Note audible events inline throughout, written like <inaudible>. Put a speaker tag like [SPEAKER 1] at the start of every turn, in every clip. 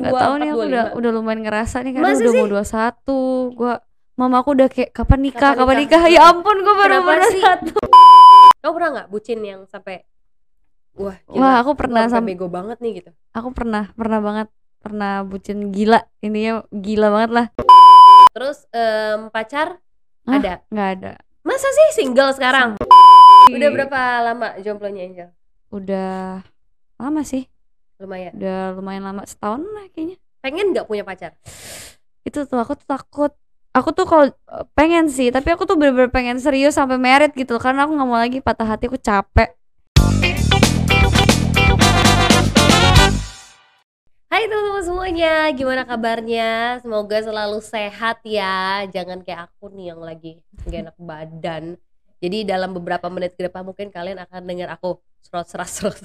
[SPEAKER 1] 22
[SPEAKER 2] Gak tau nih aku udah udah lumayan ngerasa nih karena
[SPEAKER 1] Masa
[SPEAKER 2] udah
[SPEAKER 1] sih?
[SPEAKER 2] mau 21 Gua Mama aku udah kayak kapan nikah,
[SPEAKER 1] Kapan
[SPEAKER 2] kapan
[SPEAKER 1] nikah?
[SPEAKER 2] nikah, Ya ampun gue baru baru satu
[SPEAKER 1] Kamu pernah nggak bucin yang sampai wah gila,
[SPEAKER 2] Wah aku
[SPEAKER 1] gua
[SPEAKER 2] pernah
[SPEAKER 1] sampai bego banget nih gitu.
[SPEAKER 2] Aku pernah, pernah banget Pernah bucin gila Ininya gila banget lah
[SPEAKER 1] Terus em, pacar
[SPEAKER 2] Hah?
[SPEAKER 1] ada.
[SPEAKER 2] Gak ada
[SPEAKER 1] Masa sih single sekarang? Udah berapa lama jomblonya Angel?
[SPEAKER 2] Udah lama sih
[SPEAKER 1] Lumayan.
[SPEAKER 2] Udah lumayan lama Setahun lah kayaknya
[SPEAKER 1] Pengen nggak punya pacar?
[SPEAKER 2] Itu tuh aku tuh takut Aku tuh kalau eh, pengen sih Tapi aku tuh bener-bener pengen serius sampai merit gitu Karena aku gak mau lagi patah hati Aku capek
[SPEAKER 1] Hai teman-teman semuanya, gimana kabarnya? Semoga selalu sehat ya. Jangan kayak aku nih yang lagi gak enak badan. Jadi dalam beberapa menit ke depan mungkin kalian akan dengar aku serot serot serot.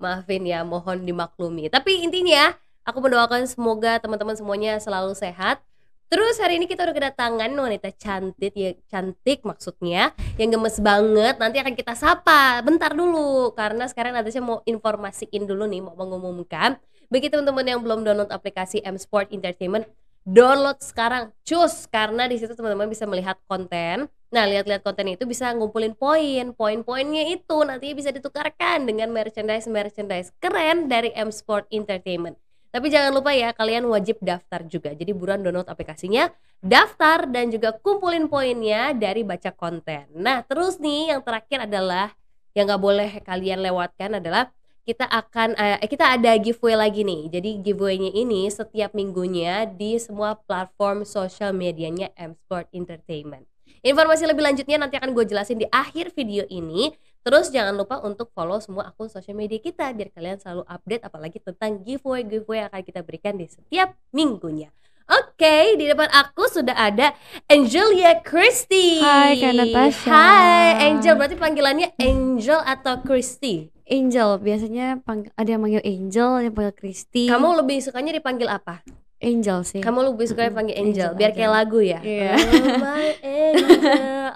[SPEAKER 1] Maafin ya, mohon dimaklumi. Tapi intinya aku mendoakan semoga teman-teman semuanya selalu sehat. Terus hari ini kita udah kedatangan wanita cantik ya cantik maksudnya yang gemes banget. Nanti akan kita sapa. Bentar dulu karena sekarang Natasha mau informasiin dulu nih mau mengumumkan. Bagi teman-teman yang belum download aplikasi M Sport Entertainment download sekarang. Cus karena di situ teman-teman bisa melihat konten nah lihat-lihat konten itu bisa ngumpulin poin poin-poinnya itu nanti bisa ditukarkan dengan merchandise merchandise keren dari M Sport Entertainment tapi jangan lupa ya kalian wajib daftar juga jadi buruan download aplikasinya daftar dan juga kumpulin poinnya dari baca konten nah terus nih yang terakhir adalah yang nggak boleh kalian lewatkan adalah kita akan eh, kita ada giveaway lagi nih. Jadi giveaway-nya ini setiap minggunya di semua platform sosial medianya M Sport Entertainment. Informasi lebih lanjutnya nanti akan gue jelasin di akhir video ini. Terus jangan lupa untuk follow semua akun sosial media kita biar kalian selalu update apalagi tentang giveaway-giveaway yang akan kita berikan di setiap minggunya. Oke, di depan aku sudah ada Angelia Christie.
[SPEAKER 2] Hai, Kak Natasha.
[SPEAKER 1] Hai, Angel. Berarti panggilannya Angel atau Christie?
[SPEAKER 2] Angel biasanya pang- ada yang manggil Angel, ada yang panggil Christy.
[SPEAKER 1] Kamu lebih sukanya dipanggil apa?
[SPEAKER 2] Angel sih.
[SPEAKER 1] Kamu lebih suka
[SPEAKER 2] Mm-mm,
[SPEAKER 1] dipanggil Angel,
[SPEAKER 2] Angel
[SPEAKER 1] biar
[SPEAKER 2] aja.
[SPEAKER 1] kayak lagu ya.
[SPEAKER 2] Iya.
[SPEAKER 1] Oh, my Angel.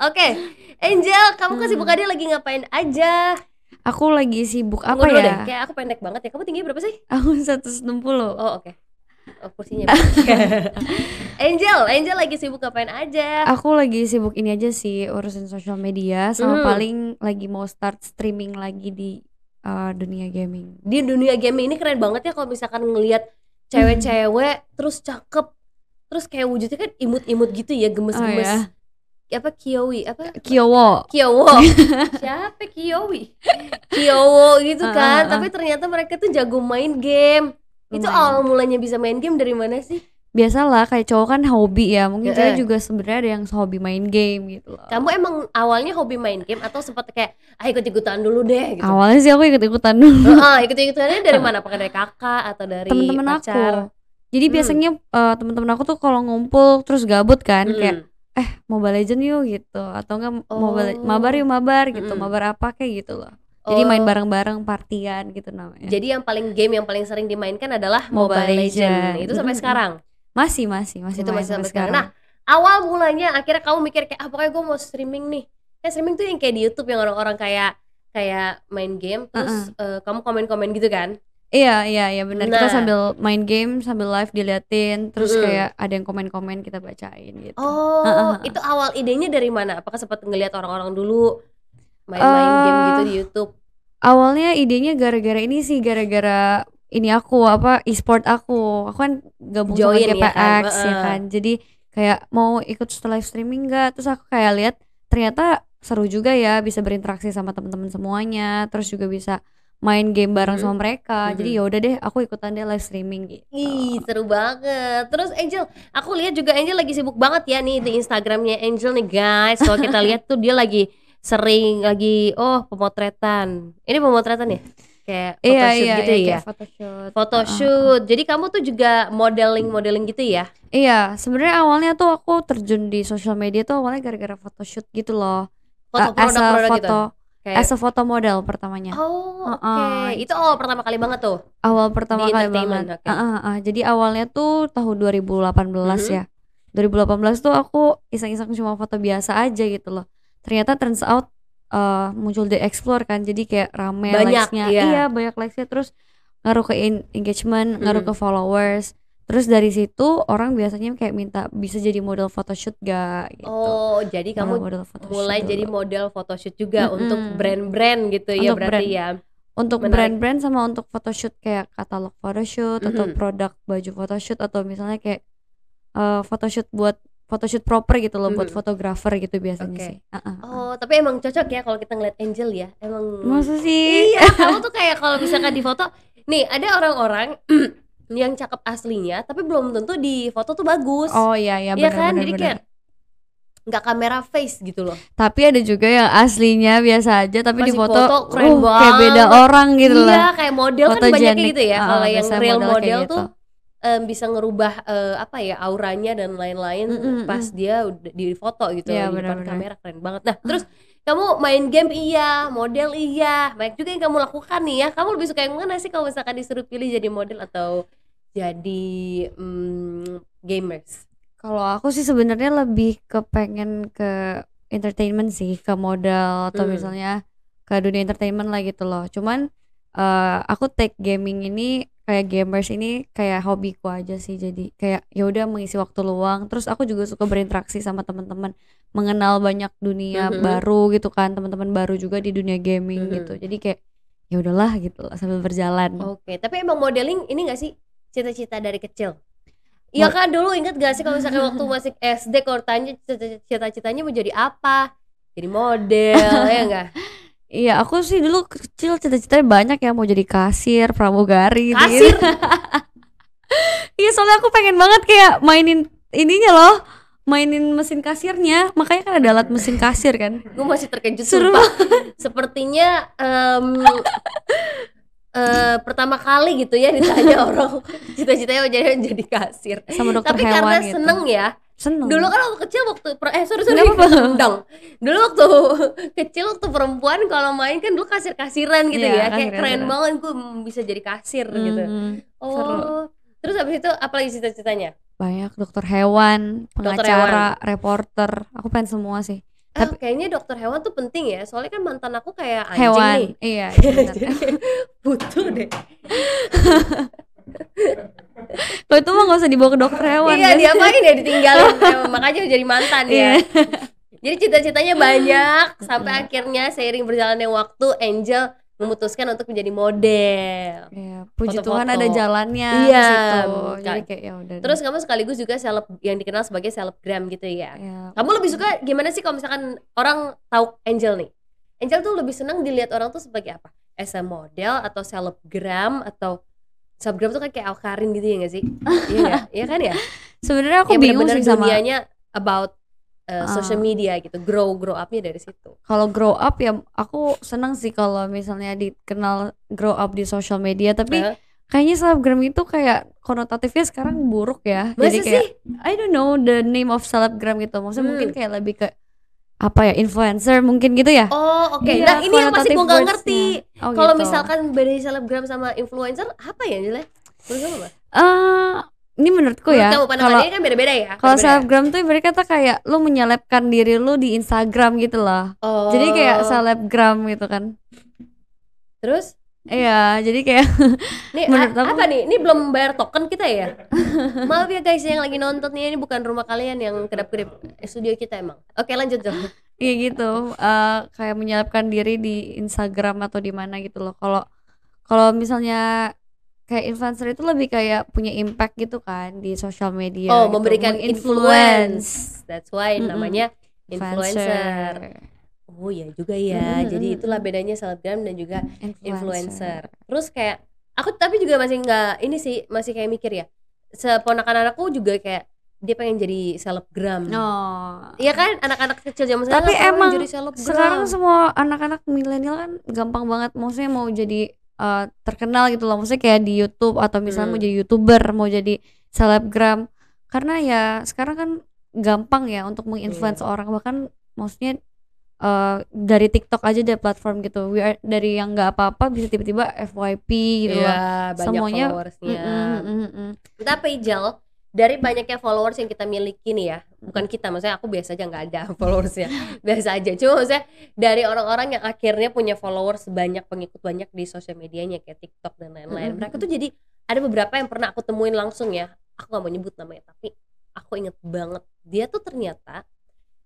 [SPEAKER 1] <laughs> Oke, Angel, kamu
[SPEAKER 2] Hmm.
[SPEAKER 1] kesibukannya lagi ngapain aja?
[SPEAKER 2] Aku lagi sibuk
[SPEAKER 1] Tunggu
[SPEAKER 2] apa
[SPEAKER 1] dulu
[SPEAKER 2] ya?
[SPEAKER 1] deh, kayak aku pendek banget ya. Kamu tinggi berapa sih?
[SPEAKER 2] Aku 160.
[SPEAKER 1] Oh, oke. Oh, kursinya. <laughs> Angel, Angel lagi sibuk ngapain aja?
[SPEAKER 2] Aku lagi sibuk ini aja sih urusin sosial media sama
[SPEAKER 1] Mhm.
[SPEAKER 2] paling lagi mau start streaming lagi di uh, dunia gaming.
[SPEAKER 1] Di dunia gaming ini keren banget ya kalau misalkan ngelihat cewek-cewek terus cakep, terus kayak wujudnya kan imut-imut gitu ya, gemes-gemes.
[SPEAKER 2] Oh,
[SPEAKER 1] Apa Kiyowi? Apa?
[SPEAKER 2] Kyowo.
[SPEAKER 1] Kyowo <laughs> siapa Kyowi Kyowo gitu kan
[SPEAKER 2] ah, ah.
[SPEAKER 1] tapi ternyata mereka tuh jago main game itu awal mulanya bisa main game dari mana sih
[SPEAKER 2] Biasalah kayak cowok kan hobi ya. Mungkin cewek juga sebenarnya ada yang hobi main game gitu loh.
[SPEAKER 1] kamu emang awalnya hobi main game atau sempat kayak ah ikut ikutan dulu deh gitu
[SPEAKER 2] Awalnya sih aku ikut-ikutan dulu.
[SPEAKER 1] ah ikut ikutannya dari mana apakah dari kakak atau dari
[SPEAKER 2] temen-temen aku.
[SPEAKER 1] pacar
[SPEAKER 2] Jadi
[SPEAKER 1] Hmm.
[SPEAKER 2] biasanya uh, temen-temen aku tuh kalau ngumpul terus gabut kan
[SPEAKER 1] Mm.
[SPEAKER 2] kayak eh Mobile Legend yuk gitu atau enggak Mobile
[SPEAKER 1] Oh.
[SPEAKER 2] mabar yuk mabar gitu
[SPEAKER 1] Mm-mm.
[SPEAKER 2] mabar apa kayak gitu loh jadi
[SPEAKER 1] Oh,
[SPEAKER 2] main bareng-bareng partian gitu namanya
[SPEAKER 1] jadi yang paling game yang paling sering dimainkan adalah
[SPEAKER 2] Mobile
[SPEAKER 1] Mobile, Legend.
[SPEAKER 2] Legend.
[SPEAKER 1] itu sampai sekarang
[SPEAKER 2] masih masih masih
[SPEAKER 1] itu masih sampai sekarang. Nah, awal mulanya akhirnya kamu mikir kayak ah pokoknya gue mau streaming nih. Kayak streaming tuh yang kayak di YouTube yang orang-orang kayak kayak main game terus eh, kamu komen-komen gitu kan.
[SPEAKER 2] iya iya iya benar
[SPEAKER 1] Nah.
[SPEAKER 2] kita sambil main game sambil live diliatin terus
[SPEAKER 1] Mm-mm.
[SPEAKER 2] kayak ada yang komen-komen kita bacain gitu
[SPEAKER 1] Oh,
[SPEAKER 2] Heeh.
[SPEAKER 1] itu awal idenya dari mana? Apakah sempat ngelihat orang-orang dulu main-main
[SPEAKER 2] Eh,
[SPEAKER 1] game gitu di YouTube?
[SPEAKER 2] awalnya idenya gara-gara ini sih gara-gara ini aku apa e-sport aku aku kan gabung
[SPEAKER 1] Join
[SPEAKER 2] sama
[SPEAKER 1] ya kan,
[SPEAKER 2] GPX ya kan jadi kayak mau ikut live streaming enggak terus aku kayak lihat ternyata seru juga ya bisa berinteraksi sama teman-teman semuanya terus juga bisa main game bareng sama mereka jadi
[SPEAKER 1] Mhm.
[SPEAKER 2] ya udah deh aku ikutan deh live streaming gitu
[SPEAKER 1] Ih, seru banget. Terus Angel, aku lihat juga Angel lagi sibuk banget ya nih di Instagramnya Angel nih guys. Kalau kita <laughs> lihat tuh dia lagi sering lagi oh pemotretan. Ini pemotretan ya? Kayak
[SPEAKER 2] iya
[SPEAKER 1] photoshoot
[SPEAKER 2] iya
[SPEAKER 1] gitu
[SPEAKER 2] iya,
[SPEAKER 1] ya?
[SPEAKER 2] kayak photoshoot
[SPEAKER 1] Photoshoot. Jadi kamu tuh juga modeling-modeling gitu ya?
[SPEAKER 2] iya sebenarnya awalnya tuh aku terjun di sosial media tuh awalnya gara-gara photoshoot gitu loh
[SPEAKER 1] Foto
[SPEAKER 2] Uh, as a
[SPEAKER 1] produk-produk gitu.
[SPEAKER 2] foto
[SPEAKER 1] Kayak
[SPEAKER 2] as a foto model pertamanya
[SPEAKER 1] Oh, oke.
[SPEAKER 2] Heeh.
[SPEAKER 1] Itu awal pertama kali banget tuh.
[SPEAKER 2] awal pertama
[SPEAKER 1] Di
[SPEAKER 2] kali banget.
[SPEAKER 1] oke.
[SPEAKER 2] Ah, ah, ah. Jadi awalnya tuh tahun 2018
[SPEAKER 1] Mhm.
[SPEAKER 2] ya. 2018 tuh aku iseng-iseng cuma foto biasa aja gitu loh. Ternyata turns out uh, muncul di explore kan. Jadi kayak rame
[SPEAKER 1] Banyak,
[SPEAKER 2] likes-nya.
[SPEAKER 1] iya.
[SPEAKER 2] Iya, banyak likes-nya terus ngaruh ke engagement ngaruh
[SPEAKER 1] Mm.
[SPEAKER 2] ke followers terus dari situ orang biasanya kayak minta bisa jadi model photoshoot gak gitu
[SPEAKER 1] Oh, jadi kamu
[SPEAKER 2] model photoshoot
[SPEAKER 1] mulai
[SPEAKER 2] dulu.
[SPEAKER 1] jadi model photoshoot juga
[SPEAKER 2] Mm-mm.
[SPEAKER 1] untuk brand-brand gitu ya
[SPEAKER 2] Untuk
[SPEAKER 1] berarti ya.
[SPEAKER 2] untuk brand-brand sama untuk photoshoot kayak katalog photoshoot atau
[SPEAKER 1] Mhm.
[SPEAKER 2] produk baju photoshoot atau misalnya kayak eh, photoshoot buat photoshoot proper gitu loh buat
[SPEAKER 1] Mhm.
[SPEAKER 2] fotografer gitu biasanya
[SPEAKER 1] Oke.
[SPEAKER 2] sih ah, ah.
[SPEAKER 1] Oh, tapi emang cocok ya kalau kita ngeliat Angel ya. Emang
[SPEAKER 2] masa sih
[SPEAKER 1] Iya, kamu tuh kayak kalau misalkan di foto, nih ada orang-orang <clears throat> yang cakep aslinya, tapi belum tentu di foto tuh bagus.
[SPEAKER 2] oh iya iya
[SPEAKER 1] Iya
[SPEAKER 2] benar
[SPEAKER 1] kan?
[SPEAKER 2] benar,
[SPEAKER 1] Jadi kayak nggak kamera face gitu loh.
[SPEAKER 2] tapi ada juga yang aslinya biasa aja tapi di foto,
[SPEAKER 1] foto keren
[SPEAKER 2] uh, kayak beda orang gitu
[SPEAKER 1] iya,
[SPEAKER 2] lah
[SPEAKER 1] kayak model kan banyak gitu ya.
[SPEAKER 2] Ah,
[SPEAKER 1] Kalau yang real
[SPEAKER 2] model
[SPEAKER 1] model
[SPEAKER 2] gitu.
[SPEAKER 1] Em, bisa ngerubah eh, apa ya auranya dan lain-lain
[SPEAKER 2] Mm, mm,
[SPEAKER 1] pas dia udah di foto gitu
[SPEAKER 2] Iya,
[SPEAKER 1] di depan kamera keren banget. Nah, terus kamu main game iya, model iya, banyak juga yang kamu lakukan nih ya. Kamu lebih suka yang mana sih kalau misalkan disuruh pilih jadi model atau jadi mm, gamers?
[SPEAKER 2] Kalau aku sih sebenarnya lebih kepengen ke entertainment sih, ke model atau
[SPEAKER 1] Hmm.
[SPEAKER 2] misalnya ke dunia entertainment lah gitu loh. Cuman eh, aku take gaming ini kayak gamers ini kayak hobiku aja sih. Jadi kayak ya udah mengisi waktu luang. Terus aku juga suka berinteraksi sama teman-teman, mengenal banyak dunia
[SPEAKER 1] Mhm.
[SPEAKER 2] baru gitu kan, teman-teman baru juga di dunia gaming
[SPEAKER 1] Mhm.
[SPEAKER 2] gitu. Jadi kayak ya udahlah gitu lah sambil berjalan.
[SPEAKER 1] Oke, tapi emang modeling ini gak sih cita-cita dari kecil? Iya kan dulu inget gak sih kalau misalkan <laughs> waktu masih SD kalau tanya cita- cita-citanya mau jadi apa? Jadi model ya enggak? <laughs>
[SPEAKER 2] Iya, aku sih dulu kecil cita-citanya banyak ya mau jadi kasir, pramugari gitu.
[SPEAKER 1] Kasir. <laughs>
[SPEAKER 2] Iya, soalnya aku pengen banget kayak mainin ininya loh, mainin mesin kasirnya. Makanya kan ada alat mesin kasir kan.
[SPEAKER 1] Gue masih terkejut
[SPEAKER 2] Seru.
[SPEAKER 1] Sepertinya em, eh, pertama kali gitu ya ditanya <laughs> orang cita-citanya mau jadi jadi kasir.
[SPEAKER 2] Sama dokter
[SPEAKER 1] Tapi
[SPEAKER 2] hewan
[SPEAKER 1] karena
[SPEAKER 2] gitu.
[SPEAKER 1] seneng ya.
[SPEAKER 2] Seneng.
[SPEAKER 1] Dulu kan waktu kecil waktu eh sorry sorry. <laughs> Dong. Dulu waktu <laughs> kecil waktu perempuan kalau main kan dulu kasir-kasiran gitu
[SPEAKER 2] Iya,
[SPEAKER 1] ya. Kayak keren banget gue bisa jadi kasir gitu.
[SPEAKER 2] Hmm,
[SPEAKER 1] Oh.
[SPEAKER 2] seru.
[SPEAKER 1] Terus habis itu apa lagi cita-citanya?
[SPEAKER 2] Banyak dokter hewan,
[SPEAKER 1] Dokter
[SPEAKER 2] pengacara, reporter. Aku pengen semua sih.
[SPEAKER 1] Ah,
[SPEAKER 2] Tapi-
[SPEAKER 1] kayaknya dokter hewan tuh penting ya. Soalnya kan mantan aku kayak anjing
[SPEAKER 2] Hewan.
[SPEAKER 1] nih.
[SPEAKER 2] Iya, <laughs> iya.
[SPEAKER 1] Jadi butuh deh. <laughs>
[SPEAKER 2] Kalau itu mah gak usah dibawa ke dokter hewan.
[SPEAKER 1] iya,
[SPEAKER 2] kan?
[SPEAKER 1] diapain ya ditinggalin. <laughs> Makanya jadi mantan
[SPEAKER 2] Iya.
[SPEAKER 1] ya. Jadi cita-citanya banyak sampai akhirnya seiring berjalannya waktu Angel memutuskan untuk menjadi model.
[SPEAKER 2] Iya, puji
[SPEAKER 1] Foto-foto.
[SPEAKER 2] Tuhan ada jalannya
[SPEAKER 1] Iya,
[SPEAKER 2] ke situ. Jadi kayak ya udah.
[SPEAKER 1] Terus kamu sekaligus juga seleb yang dikenal sebagai selebgram gitu ya.
[SPEAKER 2] ya,
[SPEAKER 1] Kamu lebih suka gimana sih kalau misalkan orang tahu Angel nih? Angel tuh lebih senang dilihat orang tuh sebagai apa? As a model atau selebgram atau selebgram tuh kan kayak Alkarin gitu ya gak sih? <laughs> iya gak? Iya kan ya?
[SPEAKER 2] sebenarnya aku
[SPEAKER 1] Yang
[SPEAKER 2] bingung
[SPEAKER 1] bener-bener
[SPEAKER 2] sih sama
[SPEAKER 1] dunianya about uh,
[SPEAKER 2] Ah.
[SPEAKER 1] social media gitu, grow grow upnya dari situ.
[SPEAKER 2] kalau grow up ya aku senang sih kalau misalnya dikenal grow up di social media tapi
[SPEAKER 1] Hah?
[SPEAKER 2] kayaknya selebgram itu kayak konotatifnya sekarang buruk ya
[SPEAKER 1] Masa
[SPEAKER 2] jadi kayak
[SPEAKER 1] sih?
[SPEAKER 2] I don't know the name of selebgram gitu maksudnya
[SPEAKER 1] Hmm.
[SPEAKER 2] mungkin kayak lebih ke apa ya influencer mungkin gitu ya
[SPEAKER 1] Oh oke.
[SPEAKER 2] Iya,
[SPEAKER 1] nah ini yang masih
[SPEAKER 2] connotative
[SPEAKER 1] gue nggak ngerti.
[SPEAKER 2] Oh,
[SPEAKER 1] Kalau
[SPEAKER 2] gitu.
[SPEAKER 1] misalkan beda selebgram sama influencer apa ya? Menurut kamu apa?
[SPEAKER 2] Eh, ini menurutku
[SPEAKER 1] Menurut
[SPEAKER 2] ya
[SPEAKER 1] kamu
[SPEAKER 2] kalau
[SPEAKER 1] pandangannya kan beda-beda ya?
[SPEAKER 2] kalau
[SPEAKER 1] Beda-beda.
[SPEAKER 2] selebgram tuh ibarat kata kayak lu menyelebkan diri lu di Instagram gitu loh
[SPEAKER 1] Oh.
[SPEAKER 2] jadi kayak selebgram gitu kan
[SPEAKER 1] Terus
[SPEAKER 2] iya jadi kayak
[SPEAKER 1] Nih <laughs>
[SPEAKER 2] Menurut aku-
[SPEAKER 1] apa nih? Ini belum bayar token kita ya? <laughs> Maaf ya guys yang lagi nonton nih ini bukan rumah kalian yang kedap-kedip Eh, studio kita emang. Oke lanjut dong. <laughs>
[SPEAKER 2] Iya gitu, eh, kayak menyelebkan diri di Instagram atau di mana gitu loh. Kalau kalau misalnya kayak influencer itu lebih kayak punya impact gitu kan di sosial media.
[SPEAKER 1] oh
[SPEAKER 2] gitu.
[SPEAKER 1] memberikan
[SPEAKER 2] Menginfluence
[SPEAKER 1] influence. That's why
[SPEAKER 2] Mm-mm.
[SPEAKER 1] namanya influencer. Oh ya juga ya.
[SPEAKER 2] Mm-mm,
[SPEAKER 1] Jadi itulah bedanya selebgram dan juga
[SPEAKER 2] Influencer.
[SPEAKER 1] influencer. Terus kayak aku tapi juga masih nggak ini sih masih kayak mikir ya. Seponakan anakku juga kayak dia pengen jadi selebgram.
[SPEAKER 2] Oh.
[SPEAKER 1] Iya kan anak-anak kecil zaman sekarang
[SPEAKER 2] Tapi emang
[SPEAKER 1] jadi selebgram.
[SPEAKER 2] Sekarang semua anak-anak milenial kan gampang banget maksudnya mau jadi eh, terkenal gitu loh. Maksudnya kayak di YouTube atau misalnya
[SPEAKER 1] Hmm.
[SPEAKER 2] mau jadi YouTuber, mau jadi selebgram. Karena ya sekarang kan gampang ya untuk menginfluence
[SPEAKER 1] Iya.
[SPEAKER 2] orang bahkan maksudnya eh, dari TikTok aja deh platform gitu. We are, dari yang nggak apa-apa bisa tiba-tiba FYP gitu.
[SPEAKER 1] Iya, banyak
[SPEAKER 2] Semuanya
[SPEAKER 1] followersnya.
[SPEAKER 2] Mm-mm, mm-mm, mm.
[SPEAKER 1] Tapi Jel, dari banyaknya followers yang kita miliki nih ya bukan kita maksudnya aku biasa aja nggak ada <laughs> followersnya biasa aja cuma maksudnya dari orang-orang yang akhirnya punya followers banyak pengikut banyak di sosial medianya kayak TikTok dan lain-lain mereka tuh jadi ada beberapa yang pernah aku temuin langsung ya aku nggak mau nyebut namanya tapi aku inget banget dia tuh ternyata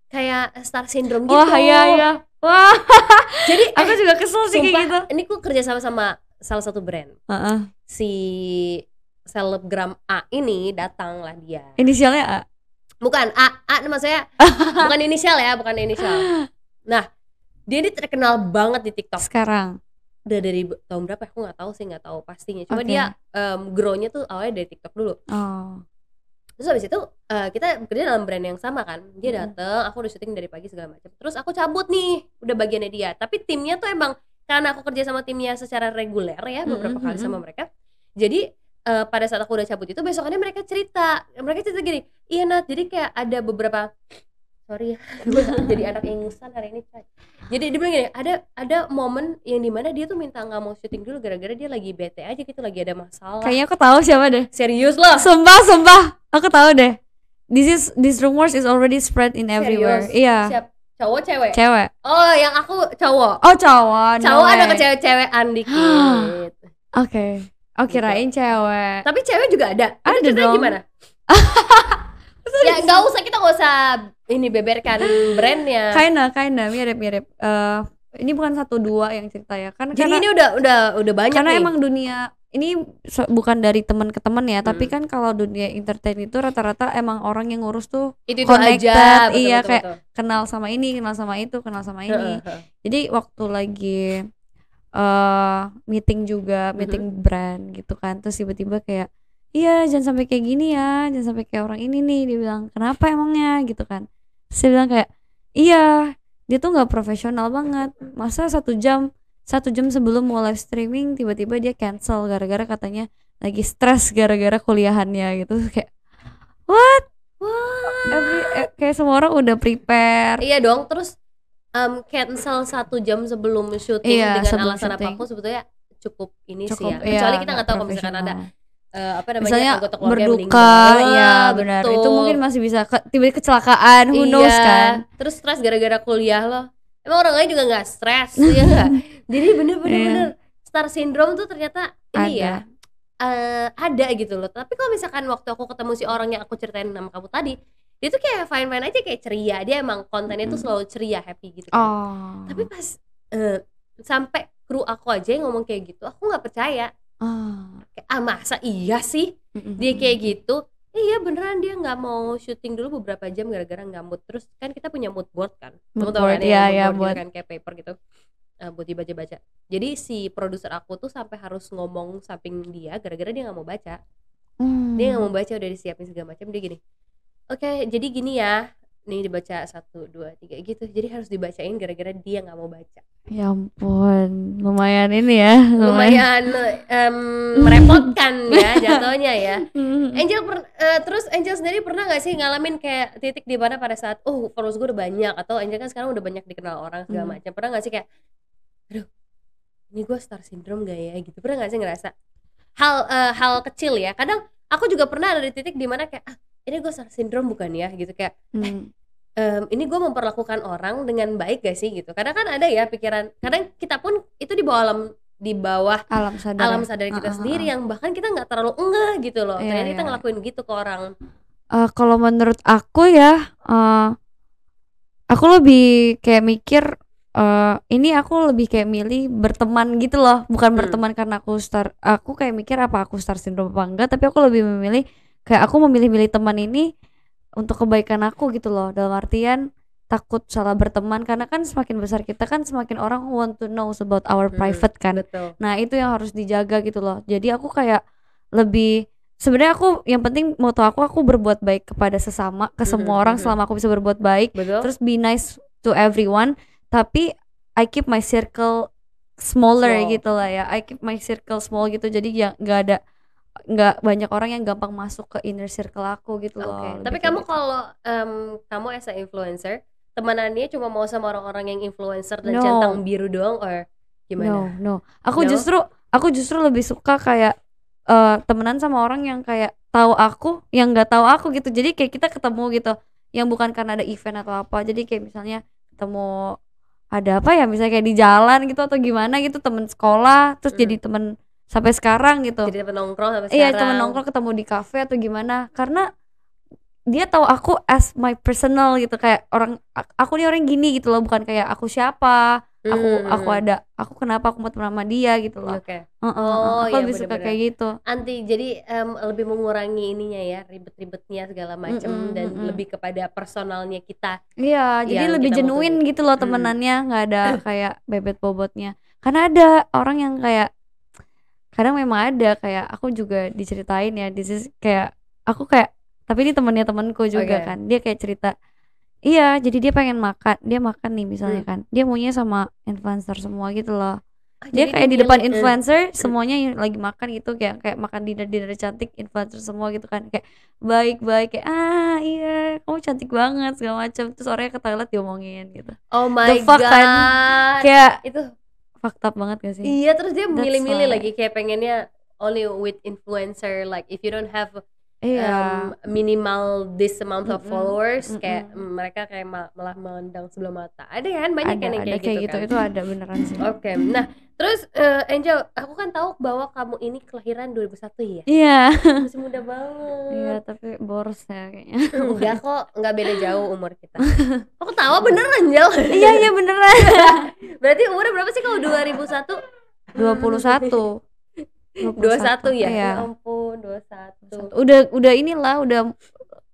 [SPEAKER 1] kayak star syndrome gitu
[SPEAKER 2] Wah, iya iya. Wah, <laughs>
[SPEAKER 1] jadi <laughs>
[SPEAKER 2] aku
[SPEAKER 1] eh,
[SPEAKER 2] juga kesel sih kayak
[SPEAKER 1] sumpah,
[SPEAKER 2] gitu.
[SPEAKER 1] ini aku kerja sama sama salah satu brand
[SPEAKER 2] Heeh.
[SPEAKER 1] si selebgram A ini datang lah dia
[SPEAKER 2] Inisialnya A.
[SPEAKER 1] bukan A A maksudnya <laughs> bukan inisial ya bukan inisial nah dia ini terkenal banget di TikTok
[SPEAKER 2] Sekarang.
[SPEAKER 1] udah dari tahun berapa ya? aku nggak tahu sih nggak tahu pastinya cuma
[SPEAKER 2] Oke.
[SPEAKER 1] dia em, grow-nya tuh awalnya dari TikTok dulu
[SPEAKER 2] Oh.
[SPEAKER 1] Terus habis itu eh, kita bekerja dalam brand yang sama kan. Dia
[SPEAKER 2] Hmm.
[SPEAKER 1] dateng aku udah syuting dari pagi segala macam. Terus aku cabut nih udah bagiannya dia. Tapi timnya tuh emang karena aku kerja sama timnya secara reguler ya beberapa
[SPEAKER 2] Mm-mm,
[SPEAKER 1] kali sama
[SPEAKER 2] mm-mm.
[SPEAKER 1] mereka. Jadi eh, pada saat aku udah cabut itu besokannya mereka cerita. Mereka cerita gini iya Nat jadi kayak ada beberapa sorry <laughs> ya jadi anak ingusan hari ini coy jadi dia bilang gini ada ada momen yang di mana dia tuh minta nggak mau syuting dulu gara-gara dia lagi bete aja gitu lagi ada masalah
[SPEAKER 2] Kayaknya aku tahu siapa deh.
[SPEAKER 1] serius loh
[SPEAKER 2] Sumpah, sumpah. Aku tahu deh. This is this rumors is already spread in everywhere.
[SPEAKER 1] Serius?
[SPEAKER 2] Iya.
[SPEAKER 1] siap cowok cewek
[SPEAKER 2] Cewek.
[SPEAKER 1] oh yang aku cowok
[SPEAKER 2] Oh, cowok. no
[SPEAKER 1] cowok ada
[SPEAKER 2] way.
[SPEAKER 1] ke cewek-cewekan dikit <gasps>
[SPEAKER 2] Oke. Oh, kirain cewek.
[SPEAKER 1] tapi cewek juga ada
[SPEAKER 2] Ada dong.
[SPEAKER 1] gimana <laughs> ya nggak usah kita nggak usah ini beberkan brandnya
[SPEAKER 2] Kinda, kinda mirip-mirip. Eh, ini bukan satu dua yang cerita ya. Kan
[SPEAKER 1] jadi
[SPEAKER 2] karena
[SPEAKER 1] ini udah udah udah banyak
[SPEAKER 2] karena
[SPEAKER 1] nih
[SPEAKER 2] emang dunia ini so- bukan dari teman ke teman ya, tapi
[SPEAKER 1] Hmm.
[SPEAKER 2] kan kalau dunia entertain itu rata-rata emang orang yang ngurus tuh
[SPEAKER 1] itu itu
[SPEAKER 2] connected,
[SPEAKER 1] aja betul,
[SPEAKER 2] iya,
[SPEAKER 1] betul,
[SPEAKER 2] kayak
[SPEAKER 1] betul.
[SPEAKER 2] kenal sama ini, kenal sama itu, kenal sama ini. Jadi waktu lagi eh meeting juga, meeting brand gitu kan. Terus tiba-tiba kayak iya jangan sampai kayak gini ya, jangan sampai kayak orang ini nih. Dia bilang kenapa emangnya gitu kan. Dia bilang kayak iya dia tuh nggak profesional banget. Masa satu jam satu jam sebelum mau live streaming tiba-tiba dia cancel gara-gara katanya lagi stres gara-gara kuliahannya gitu. Kayak what?
[SPEAKER 1] Wah.
[SPEAKER 2] Every, eh, kayak semua orang udah prepare.
[SPEAKER 1] iya dong terus em, cancel satu jam sebelum syuting
[SPEAKER 2] Iya,
[SPEAKER 1] dengan
[SPEAKER 2] sebelum
[SPEAKER 1] alasan
[SPEAKER 2] apa
[SPEAKER 1] pun sebetulnya cukup ini sih
[SPEAKER 2] Cukup
[SPEAKER 1] ya
[SPEAKER 2] iya,
[SPEAKER 1] kecuali kita
[SPEAKER 2] nggak
[SPEAKER 1] nggak tahu kalau misalkan ada eh, apa namanya
[SPEAKER 2] misalnya
[SPEAKER 1] anggota keluarga yang
[SPEAKER 2] berduka ya benar.
[SPEAKER 1] Betul.
[SPEAKER 2] itu mungkin masih bisa ke, tiba-tiba kecelakaan who knows
[SPEAKER 1] Iya.
[SPEAKER 2] kan?
[SPEAKER 1] Terus stres gara-gara kuliah loh. Emang orang lain juga nggak stres <laughs> ya nggak? Jadi bener-bener
[SPEAKER 2] Iya.
[SPEAKER 1] bener. Star syndrome tuh ternyata ini ya
[SPEAKER 2] ada
[SPEAKER 1] eh, ada gitu loh. Tapi kalau misalkan waktu aku ketemu si orang yang aku ceritain nama kamu tadi dia tuh kayak fine fine aja kayak ceria. Dia emang kontennya tuh
[SPEAKER 2] Mm-mm.
[SPEAKER 1] selalu ceria happy gitu kan.
[SPEAKER 2] oh.
[SPEAKER 1] Tapi pas eh, sampai kru aku aja yang ngomong kayak gitu aku nggak percaya
[SPEAKER 2] oh.
[SPEAKER 1] kayak, ah masa iya sih? Dia kayak gitu. Iya beneran dia nggak mau syuting dulu beberapa jam gara-gara nggak mood. Terus kan kita punya mood board kan.
[SPEAKER 2] Mood
[SPEAKER 1] Kamu tahu
[SPEAKER 2] board,
[SPEAKER 1] kan
[SPEAKER 2] iya,
[SPEAKER 1] yang
[SPEAKER 2] iya,
[SPEAKER 1] mood board gitu kan kayak paper gitu. Eh, buat dibaca-baca. Jadi si produser aku tuh sampai harus ngomong samping dia gara-gara dia nggak mau baca.
[SPEAKER 2] Hmm.
[SPEAKER 1] dia nggak mau baca udah disiapin segala macam. Dia gini oke jadi gini ya nih dibaca satu dua tiga gitu. Jadi harus dibacain gara-gara dia nggak mau baca.
[SPEAKER 2] Ya ampun lumayan ini ya
[SPEAKER 1] lumayan. Em, <laughs> merepotkan ya jatuhnya ya. <laughs>
[SPEAKER 2] Hmm.
[SPEAKER 1] Angel per, eh, terus Angel sendiri pernah nggak sih ngalamin kayak titik di mana pada saat oh followers gue udah banyak atau Angel kan sekarang udah banyak dikenal orang segala
[SPEAKER 2] Hmm.
[SPEAKER 1] macam. Pernah nggak sih kayak aduh ini gue star syndrome gak ya? Gitu. Pernah nggak sih ngerasa? Hal eh, hal kecil ya. Kadang aku juga pernah ada di titik di mana kayak ah ini gue star syndrome bukan ya? Gitu kayak
[SPEAKER 2] Hmm.
[SPEAKER 1] Em, ini gue memperlakukan orang dengan baik gak sih gitu kadang kan ada ya pikiran kadang kita pun itu di bawah alam di bawah
[SPEAKER 2] alam sadar
[SPEAKER 1] alam sadar kita
[SPEAKER 2] Ah, ah,
[SPEAKER 1] sendiri
[SPEAKER 2] ah.
[SPEAKER 1] yang bahkan kita nggak terlalu enggak gitu loh
[SPEAKER 2] Iya,
[SPEAKER 1] ternyata kita
[SPEAKER 2] iya.
[SPEAKER 1] ngelakuin gitu ke orang
[SPEAKER 2] Eh, kalau menurut aku ya eh aku lebih kayak mikir eh ini aku lebih kayak milih berteman gitu loh bukan
[SPEAKER 1] Hmm.
[SPEAKER 2] berteman karena aku star aku kayak mikir apa aku star syndrome apa enggak tapi aku lebih memilih kayak aku memilih-milih teman ini untuk kebaikan aku gitu loh dalam artian takut salah berteman karena kan semakin besar kita kan semakin orang want to know about our
[SPEAKER 1] Hmm,
[SPEAKER 2] private kan
[SPEAKER 1] betul
[SPEAKER 2] Nah, itu yang harus dijaga gitu loh. Jadi aku kayak lebih sebenarnya aku yang penting moto aku aku berbuat baik kepada sesama ke
[SPEAKER 1] Mhm,
[SPEAKER 2] semua orang
[SPEAKER 1] mhm.
[SPEAKER 2] selama aku bisa berbuat baik.
[SPEAKER 1] betul
[SPEAKER 2] Terus be nice to everyone, tapi I keep my circle smaller
[SPEAKER 1] Small.
[SPEAKER 2] gitu lah ya. I keep my circle small gitu. Jadi ya nggak ada nggak banyak orang yang gampang masuk ke inner circle aku gitu loh. lebih
[SPEAKER 1] tapi kamu
[SPEAKER 2] gitu.
[SPEAKER 1] kalau em, kamu as a influencer temenannya cuma mau sama orang-orang yang influencer dan
[SPEAKER 2] No.
[SPEAKER 1] centang biru doang or gimana
[SPEAKER 2] No, no. Aku
[SPEAKER 1] No?
[SPEAKER 2] justru aku justru lebih suka kayak eh temenan sama orang yang kayak tahu aku yang nggak tahu aku gitu jadi kayak kita ketemu gitu yang bukan karena ada event atau apa jadi kayak misalnya ketemu ada apa ya misalnya kayak di jalan gitu atau gimana gitu temen sekolah terus
[SPEAKER 1] Mm.
[SPEAKER 2] jadi temen sampai sekarang gitu.
[SPEAKER 1] Jadi temen nongkrong sampai
[SPEAKER 2] iya
[SPEAKER 1] sekarang.
[SPEAKER 2] temen nongkrong ketemu di kafe atau gimana. Karena dia tahu aku as my personal gitu. Kayak orang aku nih orang gini gitu loh. Bukan kayak aku siapa. Aku
[SPEAKER 1] Hmm,
[SPEAKER 2] aku ada aku kenapa aku mau sama dia gitu loh.
[SPEAKER 1] Oke.
[SPEAKER 2] Heeh,
[SPEAKER 1] Oh,
[SPEAKER 2] aku
[SPEAKER 1] iya,
[SPEAKER 2] lebih suka kayak gitu.
[SPEAKER 1] Anti jadi em, lebih mengurangi ininya ya ribet-ribetnya segala macem
[SPEAKER 2] Mm-mm,
[SPEAKER 1] dan
[SPEAKER 2] mm-mm.
[SPEAKER 1] lebih kepada personalnya kita.
[SPEAKER 2] Iya, jadi
[SPEAKER 1] yang
[SPEAKER 2] lebih
[SPEAKER 1] tuju.
[SPEAKER 2] gitu loh
[SPEAKER 1] Hmm.
[SPEAKER 2] temenannya, nggak ada <coughs> kayak bebet bobotnya. Karena ada orang yang kayak kadang memang ada kayak aku juga diceritain ya, this is kayak aku kayak tapi ini temennya temanku juga
[SPEAKER 1] Oke.
[SPEAKER 2] kan. Dia kayak cerita, iya, jadi dia pengen makan, dia makan nih misalnya
[SPEAKER 1] Hmm.
[SPEAKER 2] kan, dia maunya sama influencer semua gitu loh.
[SPEAKER 1] Ah,
[SPEAKER 2] Dia kayak di depan
[SPEAKER 1] eh,
[SPEAKER 2] influencer semuanya yang lagi makan gitu kayak kayak makan dinner dinner cantik influencer semua gitu kan kayak baik baik kayak ah iya kamu cantik banget segala macam terus orangnya ke toilet diomongin gitu
[SPEAKER 1] oh my
[SPEAKER 2] fuck
[SPEAKER 1] god
[SPEAKER 2] kan? kayak
[SPEAKER 1] itu
[SPEAKER 2] fucked up banget gak sih?
[SPEAKER 1] Iya terus dia milih-milih
[SPEAKER 2] why.
[SPEAKER 1] lagi kayak pengennya only with influencer like if you don't have
[SPEAKER 2] iya.
[SPEAKER 1] um, minimal this amount of followers
[SPEAKER 2] mm-mm.
[SPEAKER 1] kayak mm, mereka kayak ma- malah memandang sebelah mata. Ada kan? Banyak
[SPEAKER 2] ada
[SPEAKER 1] kan yang
[SPEAKER 2] ada
[SPEAKER 1] kayak,
[SPEAKER 2] kayak
[SPEAKER 1] gitu,
[SPEAKER 2] gitu,
[SPEAKER 1] kan?
[SPEAKER 2] Itu ada beneran sih.
[SPEAKER 1] Oke nah terus eh, Angel aku kan tahu bahwa kamu ini kelahiran 2001 ya?
[SPEAKER 2] Iya. <laughs>
[SPEAKER 1] Masih muda banget.
[SPEAKER 2] Iya tapi boros ya kayaknya. <laughs>
[SPEAKER 1] Enggak kok enggak beda jauh umur kita. <laughs> Aku tahu beneran Angel.
[SPEAKER 2] Iya iya beneran.
[SPEAKER 1] Berarti umurnya berapa sih kalau 2001
[SPEAKER 2] dua puluh satu.
[SPEAKER 1] 21 ya?
[SPEAKER 2] Iya.
[SPEAKER 1] ya ampun 21
[SPEAKER 2] udah udah inilah udah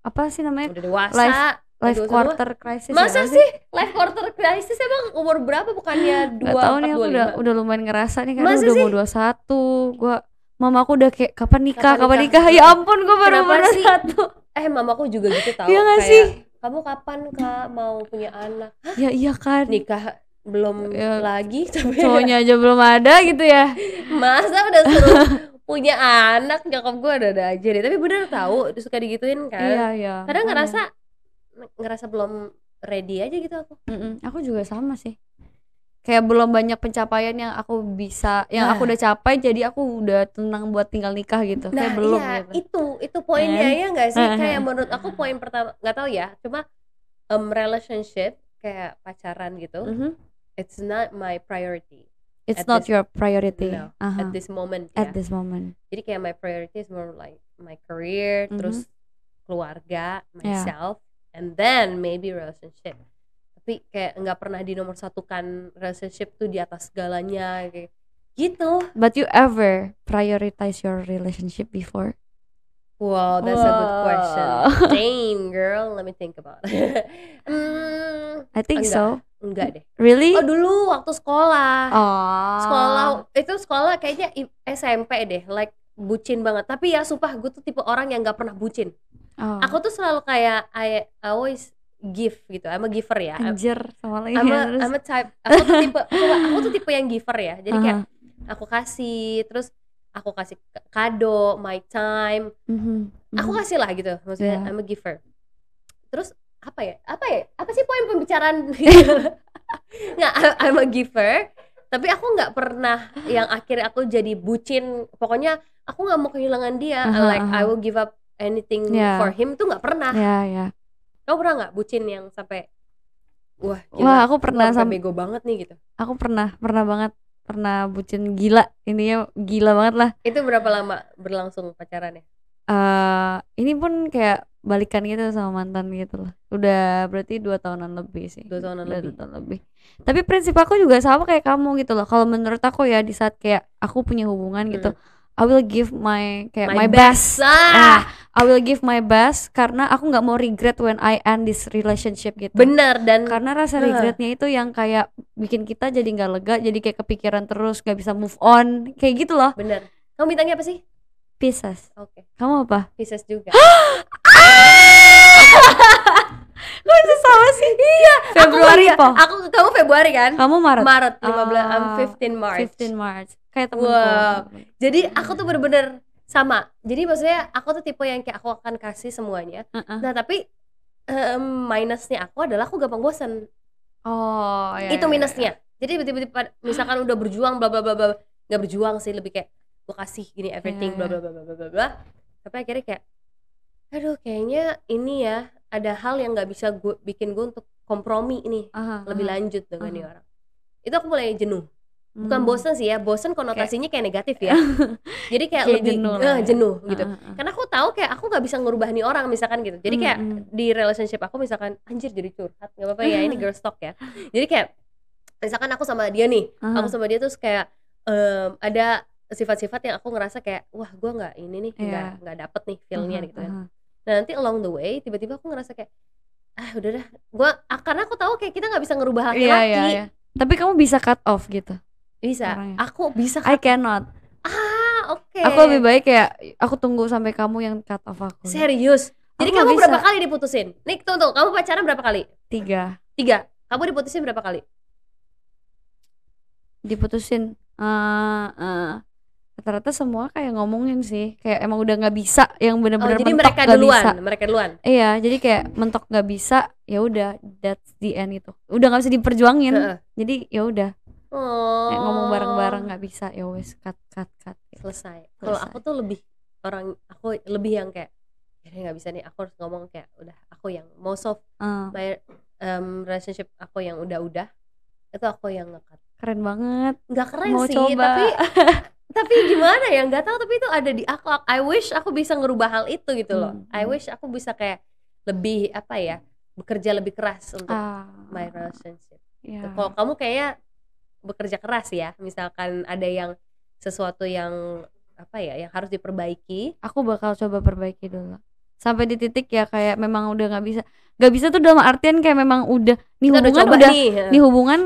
[SPEAKER 2] apa sih namanya?
[SPEAKER 1] Udah dewasa.
[SPEAKER 2] Life- life
[SPEAKER 1] 22.
[SPEAKER 2] quarter crisis ya
[SPEAKER 1] Masa
[SPEAKER 2] nggak
[SPEAKER 1] sih? life quarter crisis emang umur berapa? Bukannya
[SPEAKER 2] Gak tau nih aku udah
[SPEAKER 1] 24
[SPEAKER 2] udah lumayan ngerasa nih karena
[SPEAKER 1] Masa
[SPEAKER 2] udah
[SPEAKER 1] sih?
[SPEAKER 2] mau 21 gua mama aku udah kayak kapan nikah?
[SPEAKER 1] Kapan
[SPEAKER 2] kapan,
[SPEAKER 1] nikah?
[SPEAKER 2] nikah? ya ampun gua baru
[SPEAKER 1] sih?
[SPEAKER 2] 21
[SPEAKER 1] Eh mamaku juga gitu tau
[SPEAKER 2] Iya
[SPEAKER 1] Kayak,
[SPEAKER 2] sih?
[SPEAKER 1] Kamu kapan kak? Mau punya anak?
[SPEAKER 2] Ya iya kan.
[SPEAKER 1] Nikah belum
[SPEAKER 2] Ya,
[SPEAKER 1] lagi? <laughs> Tapi
[SPEAKER 2] cowoknya aja belum ada gitu ya.
[SPEAKER 1] Masa udah <laughs> suruh punya anak? Nyokap gue ada-ada aja deh. Tapi bener tau suka digituin kan.
[SPEAKER 2] Iya iya.
[SPEAKER 1] Kadang ngerasa Ngerasa belum ready aja gitu aku
[SPEAKER 2] Mm-mm, aku juga sama sih kayak belum banyak pencapaian yang aku bisa yang
[SPEAKER 1] Nah.
[SPEAKER 2] aku udah capai jadi aku udah tenang buat tinggal nikah gitu
[SPEAKER 1] Nah
[SPEAKER 2] kayak belum
[SPEAKER 1] iya
[SPEAKER 2] gitu
[SPEAKER 1] itu Itu poinnya
[SPEAKER 2] Kan?
[SPEAKER 1] ya nggak sih. <laughs> Kayak menurut aku poin pertama nggak tahu ya Cuma um, relationship Kayak pacaran gitu
[SPEAKER 2] Mhm.
[SPEAKER 1] It's not my priority
[SPEAKER 2] it's
[SPEAKER 1] At
[SPEAKER 2] not
[SPEAKER 1] this-
[SPEAKER 2] your priority
[SPEAKER 1] No,
[SPEAKER 2] Aha.
[SPEAKER 1] at this moment
[SPEAKER 2] at
[SPEAKER 1] ya.
[SPEAKER 2] this moment
[SPEAKER 1] Jadi kayak my priority is more like my career,
[SPEAKER 2] Mhm.
[SPEAKER 1] terus keluarga,
[SPEAKER 2] Yeah.
[SPEAKER 1] And then maybe relationship. Tapi kayak nggak pernah di nomor satukan relationship tuh di atas segalanya kayak gitu.
[SPEAKER 2] but you ever prioritize your relationship before
[SPEAKER 1] Wow, that's a good question.
[SPEAKER 2] Wow. <laughs>
[SPEAKER 1] Damn, girl, let me think about. it. <laughs> hmm,
[SPEAKER 2] I think
[SPEAKER 1] Enggak.
[SPEAKER 2] so
[SPEAKER 1] enggak deh.
[SPEAKER 2] really
[SPEAKER 1] Oh dulu waktu sekolah.
[SPEAKER 2] oh
[SPEAKER 1] sekolah itu sekolah kayaknya SMP deh like bucin banget tapi ya sumpah gue tuh tipe orang yang nggak pernah bucin
[SPEAKER 2] Oh.
[SPEAKER 1] aku tuh selalu kayak I, always give gitu. I'm a giver ya.
[SPEAKER 2] Anjir sama lagi.
[SPEAKER 1] I'm a,
[SPEAKER 2] terus?
[SPEAKER 1] I'm a type aku tuh tipe coba, aku tuh tipe yang giver ya. Jadi kayak
[SPEAKER 2] Aha.
[SPEAKER 1] aku kasih terus aku kasih kado my time.
[SPEAKER 2] Mhm,
[SPEAKER 1] aku
[SPEAKER 2] mhm.
[SPEAKER 1] kasih lah gitu. Maksudnya
[SPEAKER 2] Iya.
[SPEAKER 1] I'm a giver. Terus apa ya? Apa ya? Apa sih poin pembicaraan? <laughs> Nggak I'm a giver. Tapi aku nggak pernah yang akhirnya aku jadi bucin. Pokoknya aku nggak mau kehilangan dia.
[SPEAKER 2] Aha,
[SPEAKER 1] like
[SPEAKER 2] aha.
[SPEAKER 1] I will give up anything
[SPEAKER 2] Iya.
[SPEAKER 1] for him tuh nggak pernah.
[SPEAKER 2] Ya ya.
[SPEAKER 1] Kamu pernah nggak bucin yang sampai wah gila,
[SPEAKER 2] Wah, aku pernah
[SPEAKER 1] sampai
[SPEAKER 2] sam-
[SPEAKER 1] bego banget nih gitu?
[SPEAKER 2] Aku pernah pernah banget pernah bucin gila. Ininya gila banget lah.
[SPEAKER 1] Itu berapa lama berlangsung pacarannya?
[SPEAKER 2] Eh ini pun kayak balikan gitu sama mantan gitu loh udah berarti dua tahunan lebih sih.
[SPEAKER 1] Dua tahunan
[SPEAKER 2] Udah
[SPEAKER 1] lebih.
[SPEAKER 2] dua tahun lebih. Tapi prinsip aku juga sama kayak kamu gitu loh. Kalau menurut aku ya di saat kayak aku punya hubungan gitu I will give my kayak my, best,
[SPEAKER 1] ah,
[SPEAKER 2] I will give my best karena aku nggak mau regret when I end this relationship gitu.
[SPEAKER 1] Benar dan
[SPEAKER 2] karena rasa
[SPEAKER 1] Nah.
[SPEAKER 2] regretnya itu yang kayak bikin kita jadi nggak lega jadi kayak kepikiran terus nggak bisa move on kayak gitu loh.
[SPEAKER 1] Benar. Kamu bintangnya apa sih?
[SPEAKER 2] Pisces.
[SPEAKER 1] Oke.
[SPEAKER 2] Kamu apa?
[SPEAKER 1] Pisces juga. <gasps> <laughs>
[SPEAKER 2] Kok bisa sama sih? Iya Februari
[SPEAKER 1] aku,
[SPEAKER 2] po
[SPEAKER 1] aku kamu Februari kan?
[SPEAKER 2] Kamu Maret.
[SPEAKER 1] Maret 15 I'm
[SPEAKER 2] Ah,
[SPEAKER 1] 15 March.
[SPEAKER 2] 15 March. Kayak temenku.
[SPEAKER 1] Wow. jadi aku tuh bener-bener sama jadi maksudnya aku tuh tipe yang kayak aku akan kasih semuanya
[SPEAKER 2] Heeh.
[SPEAKER 1] nah tapi em, minusnya aku adalah aku gampang bosan
[SPEAKER 2] oh ya,
[SPEAKER 1] itu
[SPEAKER 2] ya, ya.
[SPEAKER 1] minusnya jadi tiba-tiba misalkan udah berjuang bla bla bla bla nggak berjuang sih lebih kayak gue kasih gini everything
[SPEAKER 2] Iya,
[SPEAKER 1] bla
[SPEAKER 2] iya.
[SPEAKER 1] bla bla bla bla bla tapi akhirnya kayak aduh kayaknya ini ya ada hal yang nggak bisa gue bikin gue untuk kompromi nih
[SPEAKER 2] Aha,
[SPEAKER 1] lebih
[SPEAKER 2] aha.
[SPEAKER 1] lanjut dengan nih
[SPEAKER 2] aha.
[SPEAKER 1] orang itu aku mulai jenuh bukan
[SPEAKER 2] Hmm.
[SPEAKER 1] bosen sih ya bosen konotasinya kayak negatif ya <laughs> jadi kayak,
[SPEAKER 2] Kayak
[SPEAKER 1] lebih
[SPEAKER 2] jenuh
[SPEAKER 1] eh,
[SPEAKER 2] lah ya.
[SPEAKER 1] jenuh gitu
[SPEAKER 2] Aha, aha.
[SPEAKER 1] karena aku tahu kayak aku nggak bisa ngerubah nih orang misalkan gitu jadi kayak
[SPEAKER 2] Hmm, hmm.
[SPEAKER 1] di relationship aku misalkan anjir jadi curhat nggak apa-apa ya ini <laughs> girl talk ya jadi kayak misalkan aku sama dia nih
[SPEAKER 2] Aha.
[SPEAKER 1] aku sama dia terus kayak em, ada sifat-sifat yang aku ngerasa kayak wah gue nggak ini nih nggak
[SPEAKER 2] Iya.
[SPEAKER 1] nggak dapet nih feelnya
[SPEAKER 2] Aha,
[SPEAKER 1] gitu kan
[SPEAKER 2] aha.
[SPEAKER 1] nah nanti along the way tiba-tiba aku ngerasa kayak ah udah dah gue karena aku tahu kayak kita nggak bisa ngerubah
[SPEAKER 2] Iya,
[SPEAKER 1] laki-laki
[SPEAKER 2] iya, iya. Tapi kamu bisa cut off gitu.
[SPEAKER 1] Bisa
[SPEAKER 2] Orangnya.
[SPEAKER 1] aku bisa
[SPEAKER 2] I cannot.
[SPEAKER 1] ah oke
[SPEAKER 2] Aku lebih baik kayak aku tunggu sampai kamu yang cut off aku.
[SPEAKER 1] serius jadi
[SPEAKER 2] Aku
[SPEAKER 1] kamu berapa
[SPEAKER 2] bisa.
[SPEAKER 1] kali diputusin nih tunggu kamu pacaran berapa kali
[SPEAKER 2] Tiga.
[SPEAKER 1] tiga kamu diputusin berapa kali
[SPEAKER 2] Diputusin. eh eh, rata-rata semua kayak ngomongin sih. Kayak emang udah nggak bisa. Yang
[SPEAKER 1] oh
[SPEAKER 2] bener-bener
[SPEAKER 1] jadi
[SPEAKER 2] mentok
[SPEAKER 1] mereka duluan
[SPEAKER 2] bisa.
[SPEAKER 1] mereka duluan
[SPEAKER 2] Iya, jadi kayak mentok nggak bisa. Ya udah, that's the end itu. Udah nggak bisa diperjuangin.
[SPEAKER 1] Heeh.
[SPEAKER 2] Jadi ya udah.
[SPEAKER 1] Oh
[SPEAKER 2] Kayak ngomong bareng-bareng nggak bisa. Ya wes cut cut cut.
[SPEAKER 1] selesai kalau aku tuh lebih orang aku lebih yang kayak ya nggak bisa nih aku harus ngomong kayak udah aku yang most of
[SPEAKER 2] Eh,
[SPEAKER 1] my um, relationship aku yang udah-udah itu aku yang ngekat
[SPEAKER 2] keren banget.
[SPEAKER 1] nggak keren
[SPEAKER 2] Mau
[SPEAKER 1] sih
[SPEAKER 2] coba.
[SPEAKER 1] tapi <laughs> tapi gimana ya nggak tahu tapi itu ada di aku I wish aku bisa ngerubah hal itu gitu loh
[SPEAKER 2] Hmm,
[SPEAKER 1] I
[SPEAKER 2] hmm.
[SPEAKER 1] wish aku bisa kayak lebih apa ya bekerja lebih keras untuk
[SPEAKER 2] Ah,
[SPEAKER 1] my relationship
[SPEAKER 2] ya.
[SPEAKER 1] kalau kamu kayaknya bekerja keras ya. Misalkan ada yang sesuatu yang apa ya yang harus diperbaiki.
[SPEAKER 2] Aku bakal coba perbaiki dulu. Sampai di titik ya kayak memang udah nggak bisa. Nggak bisa tuh dalam artian kayak memang udah nih
[SPEAKER 1] kita udah
[SPEAKER 2] hubungan
[SPEAKER 1] coba
[SPEAKER 2] udah
[SPEAKER 1] nih
[SPEAKER 2] nih hubungan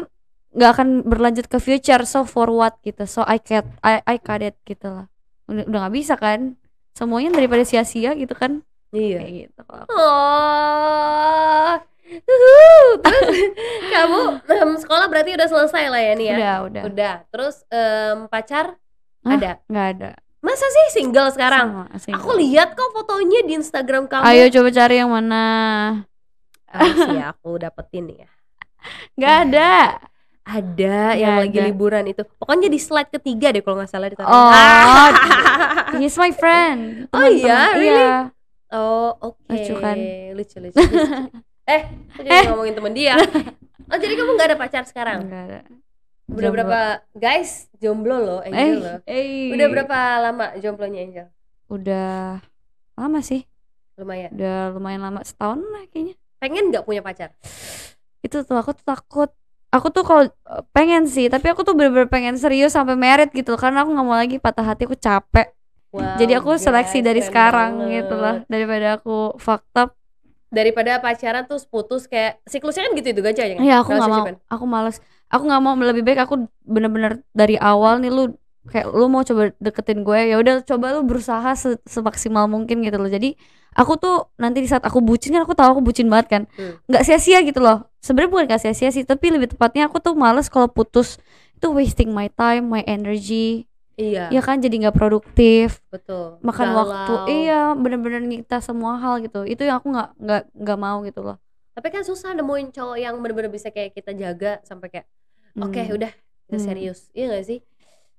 [SPEAKER 2] nggak akan berlanjut ke future. So for what gitu. So I cut I I cut it gitu lah. Udah udah nggak bisa kan? Semuanya daripada sia-sia gitu kan?
[SPEAKER 1] Iya.
[SPEAKER 2] Kayak gitu.
[SPEAKER 1] Oh kamu em, sekolah berarti udah selesai lah ya nih ya
[SPEAKER 2] udah udah.
[SPEAKER 1] Udah. Terus em, pacar?
[SPEAKER 2] Hah?
[SPEAKER 1] ada?
[SPEAKER 2] Nggak ada.
[SPEAKER 1] Masa sih single sekarang?
[SPEAKER 2] Sama, single.
[SPEAKER 1] aku lihat kok fotonya di Instagram kamu.
[SPEAKER 2] Ayo coba cari yang mana.
[SPEAKER 1] Ah, sih ya aku dapetin ya.
[SPEAKER 2] Nggak ada.
[SPEAKER 1] ada. Yang lagi
[SPEAKER 2] ada.
[SPEAKER 1] liburan itu. Pokoknya di slide ketiga deh kalau nggak salah ditaruh
[SPEAKER 2] oh
[SPEAKER 1] Ah. <laughs>
[SPEAKER 2] he's my friend. <laughs>
[SPEAKER 1] Oh
[SPEAKER 2] Teman-teman.
[SPEAKER 1] iya? Really?
[SPEAKER 2] iya.
[SPEAKER 1] Oh oke.
[SPEAKER 2] Lucu kan?
[SPEAKER 1] lucu lucu, lucu. <laughs> eh aku jadi ngomongin temen dia oh jadi kamu nggak ada pacar sekarang?
[SPEAKER 2] Nggak ada.
[SPEAKER 1] Udah
[SPEAKER 2] Jomblo.
[SPEAKER 1] berapa guys jomblo loh
[SPEAKER 2] eh,
[SPEAKER 1] Angel loh.
[SPEAKER 2] eh.
[SPEAKER 1] udah berapa lama jomblonya Angel?
[SPEAKER 2] Udah lama sih.
[SPEAKER 1] Lumayan.
[SPEAKER 2] Udah lumayan lama setahun lah kayaknya.
[SPEAKER 1] Pengen nggak punya pacar?
[SPEAKER 2] Itu tuh aku tuh takut. Aku tuh kalau eh, pengen sih tapi aku tuh bener-bener pengen serius sampai merit gitu karena aku nggak mau lagi patah hati aku capek.
[SPEAKER 1] Wow,
[SPEAKER 2] jadi aku seleksi
[SPEAKER 1] guys,
[SPEAKER 2] dari sekarang
[SPEAKER 1] banget.
[SPEAKER 2] gitu lah daripada aku fucked up
[SPEAKER 1] daripada pacaran terus putus kayak siklusnya kan gitu itu aja ya kan?
[SPEAKER 2] ya aku nggak mau. aku males. Aku nggak mau lebih baik aku bener-bener dari awal nih lu kayak lu mau coba deketin gue ya udah coba lu berusaha se- semaksimal mungkin gitu loh. Jadi aku tuh nanti di saat aku bucin kan aku tahu aku bucin banget kan.
[SPEAKER 1] Hmm.
[SPEAKER 2] nggak sia-sia gitu loh. Sebenarnya bukan nggak sia-sia sih tapi lebih tepatnya aku tuh males kalau putus. Itu wasting my time my energy
[SPEAKER 1] iya.
[SPEAKER 2] Ya kan jadi nggak produktif.
[SPEAKER 1] Betul.
[SPEAKER 2] Makan
[SPEAKER 1] Galau.
[SPEAKER 2] waktu iya bener-bener nyikta semua hal gitu. Itu yang aku nggak nggak nggak mau gitu loh.
[SPEAKER 1] Tapi kan susah nemuin cowok yang bener-bener bisa kayak kita jaga sampai kayak oke
[SPEAKER 2] Hmm.
[SPEAKER 1] udah kita
[SPEAKER 2] Hmm.
[SPEAKER 1] serius. Iya gak sih?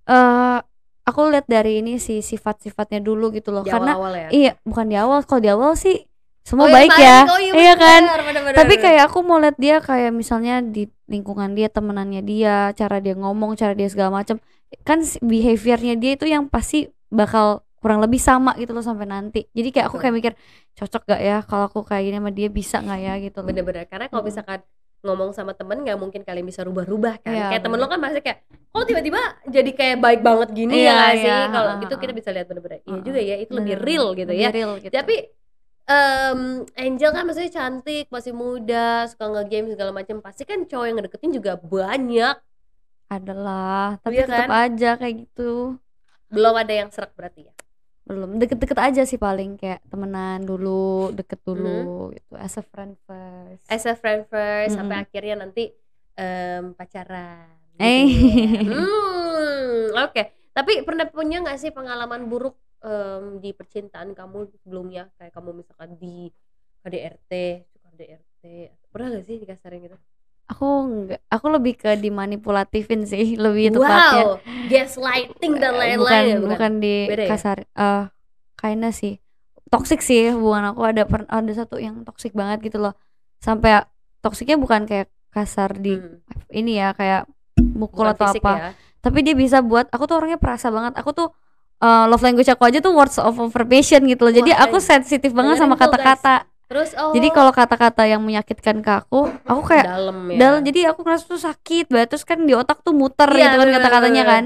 [SPEAKER 2] Eh aku lihat dari ini sih sifat-sifatnya dulu gitu loh.
[SPEAKER 1] Di
[SPEAKER 2] karena
[SPEAKER 1] awal-awal ya?
[SPEAKER 2] iya bukan di awal. Kalau di awal sih semua
[SPEAKER 1] Oh, iya,
[SPEAKER 2] baik
[SPEAKER 1] baik.
[SPEAKER 2] ya.
[SPEAKER 1] Oh, iya,
[SPEAKER 2] iya kan?
[SPEAKER 1] bener, bener, bener,
[SPEAKER 2] tapi kayak aku mau lihat dia kayak misalnya di lingkungan dia temenannya dia cara dia ngomong cara dia segala macam kan behaviornya dia itu yang pasti bakal kurang lebih sama gitu loh sampai nanti. Jadi kayak aku kayak mikir cocok gak ya kalau aku kayak gini sama dia? Bisa nggak ya? gitu loh.
[SPEAKER 1] Bener-bener karena kalau misalkan ngomong sama temen nggak mungkin kalian bisa rubah-rubah kan.
[SPEAKER 2] Iya,
[SPEAKER 1] kayak temen lo kan masih kayak kok tiba-tiba jadi kayak baik banget gini ya nggak sih?
[SPEAKER 2] Iya,
[SPEAKER 1] kalau gitu kita bisa lihat bener-bener iya juga ya itu lebih real gitu
[SPEAKER 2] lebih
[SPEAKER 1] ya.
[SPEAKER 2] real gitu.
[SPEAKER 1] tapi em, Angel kan maksudnya cantik masih muda suka nge-game segala macam pasti kan cowok yang ngedeketin juga banyak
[SPEAKER 2] adalah tapi
[SPEAKER 1] Iya
[SPEAKER 2] tetap
[SPEAKER 1] kan?
[SPEAKER 2] aja kayak gitu
[SPEAKER 1] belum ada yang serak berarti ya
[SPEAKER 2] belum deket-deket aja sih paling kayak temenan dulu deket dulu gitu as a friend first
[SPEAKER 1] as a friend first sampai
[SPEAKER 2] Mm-mm.
[SPEAKER 1] akhirnya nanti em, pacaran gitu
[SPEAKER 2] Eh.
[SPEAKER 1] ya. hmm oke tapi pernah punya nggak sih pengalaman buruk em, di percintaan kamu sebelumnya. Kayak kamu misalkan di KDRT suka KDRT pernah nggak sih dikasarin gitu?
[SPEAKER 2] Aku enggak aku lebih ke dimanipulatifin sih <laughs> lebih tepatnya.
[SPEAKER 1] Wow gaslighting dan lain-lain
[SPEAKER 2] bukan,
[SPEAKER 1] ya,
[SPEAKER 2] bukan? di
[SPEAKER 1] Beda ya?
[SPEAKER 2] kasar eh kayaknya sih. Toxic sih hubungan aku ada per- ada satu yang toxic banget gitu loh. Sampai toksiknya bukan kayak kasar di
[SPEAKER 1] Hmm,
[SPEAKER 2] ini ya kayak mukul
[SPEAKER 1] bukan
[SPEAKER 2] atau apa.
[SPEAKER 1] ya.
[SPEAKER 2] tapi dia bisa buat aku tuh orangnya perasa banget. Aku tuh uh, love language aku aja tuh words of affirmation gitu loh. Jadi
[SPEAKER 1] Wah,
[SPEAKER 2] aku sensitif banget sama kata-kata.
[SPEAKER 1] Terus oh
[SPEAKER 2] jadi kalau kata-kata yang menyakitkan ke aku aku kayak
[SPEAKER 1] dalam ya.
[SPEAKER 2] dalam jadi aku ngerasa tuh sakit banget. Terus kan di otak tuh muter
[SPEAKER 1] Iya,
[SPEAKER 2] gitu kan kata-katanya kan.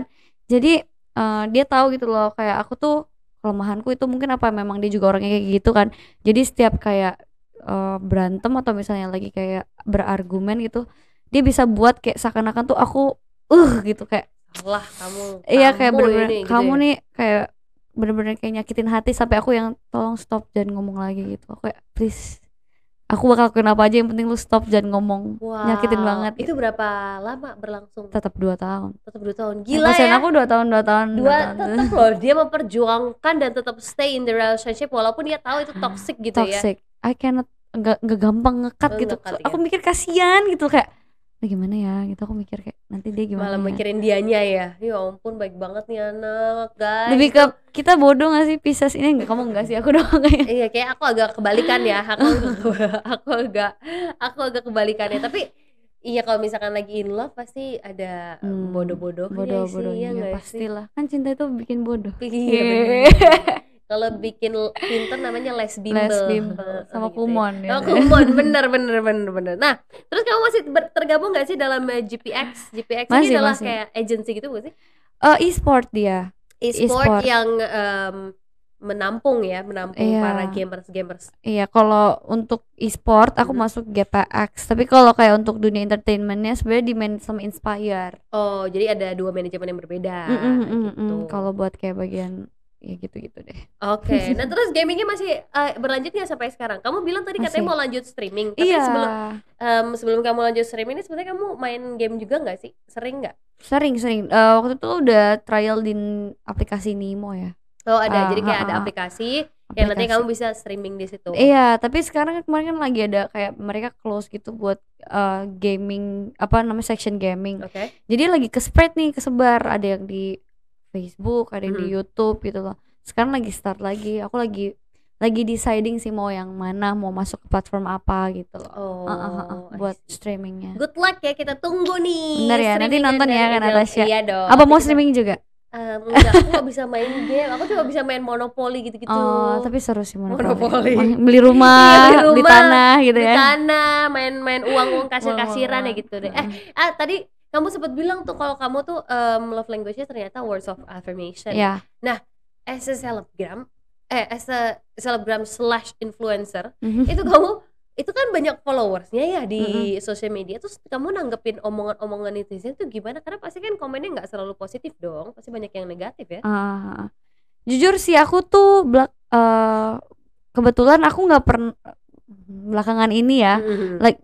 [SPEAKER 2] Jadi eh, dia tahu gitu loh kayak aku tuh kelemahanku itu mungkin apa memang dia juga orangnya kayak gitu kan. Jadi setiap kayak eh, berantem atau misalnya lagi kayak berargumen gitu dia bisa buat kayak seakan-akan tuh aku uh gitu kayak
[SPEAKER 1] Salah kamu.
[SPEAKER 2] iya kayak bener-bener
[SPEAKER 1] ini, gitu
[SPEAKER 2] kamu
[SPEAKER 1] ya.
[SPEAKER 2] nih kayak bener-bener kayak nyakitin hati sampai aku yang tolong stop jangan ngomong lagi gitu aku kayak please aku bakal lakuin apa aja yang penting lu stop jangan ngomong
[SPEAKER 1] Wow,
[SPEAKER 2] nyakitin banget
[SPEAKER 1] Itu berapa lama berlangsung?
[SPEAKER 2] tetap dua tahun
[SPEAKER 1] Tetap dua tahun. Gila
[SPEAKER 2] pasien
[SPEAKER 1] ya.
[SPEAKER 2] aku dua tahun dua tahun
[SPEAKER 1] dua
[SPEAKER 2] tahun.
[SPEAKER 1] tetap loh dia memperjuangkan dan tetap stay in the relationship walaupun dia tahu itu toxic gitu ya.
[SPEAKER 2] toxic I cannot nggak nggak gampang ngekat gitu
[SPEAKER 1] ngekat,
[SPEAKER 2] aku
[SPEAKER 1] ya.
[SPEAKER 2] mikir kasihan gitu kayak nah gimana ya gitu aku mikir kayak nanti dia gimana
[SPEAKER 1] Malah
[SPEAKER 2] ya?
[SPEAKER 1] mikirin dianya ya. Ya ampun baik banget nih anak, guys.
[SPEAKER 2] lebih ke kita bodoh gak sih Pisces ini enggak kamu enggak sih aku doang kayak <laughs>
[SPEAKER 1] Iya kayak aku agak kebalikan ya. Aku <laughs> aku agak aku agak kebalikannya. Tapi iya kalau misalkan lagi in love pasti ada
[SPEAKER 2] Hmm,
[SPEAKER 1] bodoh-bodohnya
[SPEAKER 2] bodoh
[SPEAKER 1] sih,
[SPEAKER 2] bodohnya
[SPEAKER 1] ya nggak sih?
[SPEAKER 2] pastilah kan cinta itu bikin bodoh
[SPEAKER 1] Iya. <laughs> Kalau bikin pinter namanya les bimbel.
[SPEAKER 2] les bimbel sama
[SPEAKER 1] gitu ya.
[SPEAKER 2] kumon
[SPEAKER 1] Oh,
[SPEAKER 2] ya.
[SPEAKER 1] kumon <laughs> bener bener bener bener. Nah, terus kamu masih tergabung gak sih dalam eh, GPX? GPX ini
[SPEAKER 2] Masih,
[SPEAKER 1] adalah
[SPEAKER 2] masih.
[SPEAKER 1] kayak agency gitu gak sih?
[SPEAKER 2] Eh, e-sport dia
[SPEAKER 1] E-sport
[SPEAKER 2] E-sport.
[SPEAKER 1] yang em, menampung ya, menampung
[SPEAKER 2] Iya.
[SPEAKER 1] para gamers-gamers.
[SPEAKER 2] Iya, kalau untuk e-sport aku
[SPEAKER 1] Mhm.
[SPEAKER 2] masuk GPX. Tapi kalau kayak untuk dunia entertainmentnya sebenarnya di manage sama Inspire.
[SPEAKER 1] Oh, jadi ada dua manajemen yang berbeda
[SPEAKER 2] Mm, mm, mm,
[SPEAKER 1] gitu.
[SPEAKER 2] mm. Kalau buat kayak bagian ya gitu-gitu deh.
[SPEAKER 1] Oke, <laughs> nah terus gamingnya masih eh, berlanjut nggak sampai sekarang? Kamu bilang tadi katanya
[SPEAKER 2] Masih.
[SPEAKER 1] mau lanjut streaming, tapi
[SPEAKER 2] Iya,
[SPEAKER 1] sebelum em, sebelum kamu lanjut streaming ini sebenarnya kamu main game juga nggak sih? Sering nggak?
[SPEAKER 2] sering-sering. Eh, waktu itu udah trial di aplikasi Nimo ya.
[SPEAKER 1] Oh ada,
[SPEAKER 2] Ah,
[SPEAKER 1] jadi kayak
[SPEAKER 2] ah,
[SPEAKER 1] ada
[SPEAKER 2] ah.
[SPEAKER 1] aplikasi yang nanti
[SPEAKER 2] Aplikasi.
[SPEAKER 1] kamu bisa streaming di situ.
[SPEAKER 2] Iya, tapi sekarang kemarin kan lagi ada kayak mereka close gitu buat eh, gaming apa namanya section gaming.
[SPEAKER 1] Oke.
[SPEAKER 2] Jadi lagi ke spread nih, kesebar. Ada yang di Facebook, ada yang di
[SPEAKER 1] Mhm.
[SPEAKER 2] YouTube gitu loh. Sekarang lagi start lagi. Aku lagi lagi deciding sih mau yang mana, mau masuk ke platform apa gitu loh.
[SPEAKER 1] Oh,
[SPEAKER 2] ah, ah, ah,
[SPEAKER 1] I
[SPEAKER 2] buat streamingnya.
[SPEAKER 1] Good luck ya kita tunggu nih.
[SPEAKER 2] Bener ya, nanti nonton ya, kan. Natasha?
[SPEAKER 1] Iya dong.
[SPEAKER 2] Apa mau streaming juga?
[SPEAKER 1] Em, enggak, aku gak bisa main game. Aku cuma bisa main monopoli gitu-gitu.
[SPEAKER 2] Oh, tapi seru sih Monopoly.
[SPEAKER 1] Monopoly.
[SPEAKER 2] Beli rumah,
[SPEAKER 1] Iya, beli
[SPEAKER 2] di
[SPEAKER 1] rumah,
[SPEAKER 2] tanah gitu
[SPEAKER 1] di
[SPEAKER 2] ya.
[SPEAKER 1] tanah, main-main uang-uang kasir-kasiran ya gitu deh. Eh, ah tadi kamu sempat bilang tuh kalau kamu tuh em, love language-nya ternyata words of affirmation.
[SPEAKER 2] Ya,
[SPEAKER 1] As a selebgram, eh as a selebgram slash influencer,
[SPEAKER 2] mhm.
[SPEAKER 1] itu kamu itu kan banyak followersnya ya di sosial media. Terus kamu nanggepin omongan-omongan netizen tuh gimana? Karena pasti kan komennya nggak selalu positif dong. Pasti banyak yang negatif ya.
[SPEAKER 2] Ah, jujur sih aku tuh belak eh, kebetulan aku nggak pernah belakangan ini ya
[SPEAKER 1] Mhm.
[SPEAKER 2] like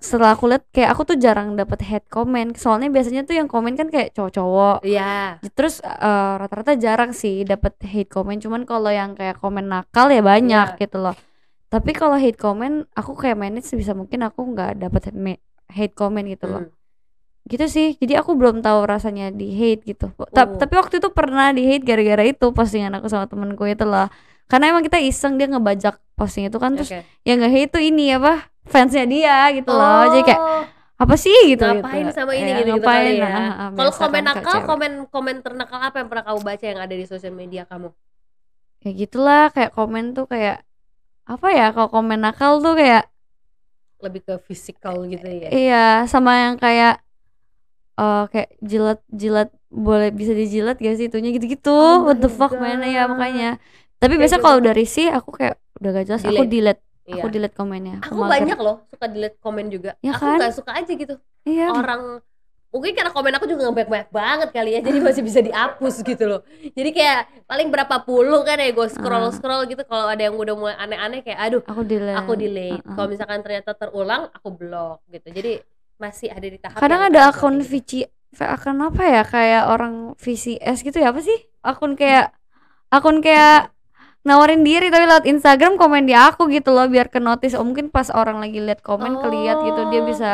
[SPEAKER 2] setelah aku lihat kayak aku tuh jarang dapat hate comment. Soalnya biasanya tuh yang komen kan kayak cowok-cowok.
[SPEAKER 1] Iya.
[SPEAKER 2] Terus eh, rata-rata jarang sih dapat hate comment. Cuman kalau yang kayak komen nakal ya banyak
[SPEAKER 1] Iya.
[SPEAKER 2] gitu loh. Tapi kalau hate comment aku kayak manage sebisa mungkin aku nggak dapat hate, me- hate comment gitu loh.
[SPEAKER 1] Mhm.
[SPEAKER 2] gitu sih. Jadi aku belum tahu rasanya di hate gitu. Ta-
[SPEAKER 1] Oh.
[SPEAKER 2] tapi waktu itu pernah di hate gara-gara itu postingan aku sama temenku itu lah karena emang kita iseng dia ngebajak posting itu kan terus
[SPEAKER 1] Oke.
[SPEAKER 2] yang nge hate tuh ini apa fansnya dia gitu loh. Jadi kayak
[SPEAKER 1] Oh,
[SPEAKER 2] apa sih? gitu
[SPEAKER 1] ngapain
[SPEAKER 2] gitu.
[SPEAKER 1] sama ini
[SPEAKER 2] Ya,
[SPEAKER 1] gitu, gitu
[SPEAKER 2] ngapain,
[SPEAKER 1] kali ya.
[SPEAKER 2] ah, ah,
[SPEAKER 1] kalau komen
[SPEAKER 2] kan, Kak
[SPEAKER 1] nakal
[SPEAKER 2] cewek.
[SPEAKER 1] komen komen ternakal apa yang pernah kamu baca yang ada di sosial media kamu?
[SPEAKER 2] Kayak gitulah kayak komen tuh kayak apa ya kalau komen nakal tuh kayak
[SPEAKER 1] lebih ke physical gitu ya.
[SPEAKER 2] Iya sama yang kayak eh kayak jilat jilat boleh bisa dijilat gak sih itunya gitu-gitu.
[SPEAKER 1] Oh
[SPEAKER 2] what the fuck mana ya makanya tapi
[SPEAKER 1] Kayak
[SPEAKER 2] biasa
[SPEAKER 1] gitu.
[SPEAKER 2] kalau dari sih aku kayak udah gak jelas aku
[SPEAKER 1] Delete.
[SPEAKER 2] delete
[SPEAKER 1] Iya.
[SPEAKER 2] aku delete komennya
[SPEAKER 1] aku
[SPEAKER 2] mager.
[SPEAKER 1] banyak loh suka delete komen juga
[SPEAKER 2] Ya
[SPEAKER 1] aku
[SPEAKER 2] kan?
[SPEAKER 1] nggak suka aja gitu
[SPEAKER 2] iya
[SPEAKER 1] orang mungkin karena komen aku juga nggak banyak-banyak banget kali ya jadi masih bisa dihapus <laughs> gitu loh jadi kayak paling berapa puluh kan ya gue scroll
[SPEAKER 2] Ah.
[SPEAKER 1] scroll gitu kalau ada yang udah mulai aneh-aneh kayak aduh
[SPEAKER 2] aku delete
[SPEAKER 1] aku delete
[SPEAKER 2] Uh-uh.
[SPEAKER 1] kalau misalkan ternyata terulang aku blok gitu jadi masih ada di tahap
[SPEAKER 2] kadang ada akun
[SPEAKER 1] gitu.
[SPEAKER 2] VC akun apa ya kayak orang VCS gitu ya apa sih akun kayak akun kayak nawarin diri tapi lewat Instagram komen di aku gitu loh biar ke notice oh mungkin pas orang lagi lihat komen keliat gitu dia
[SPEAKER 1] Oh.
[SPEAKER 2] bisa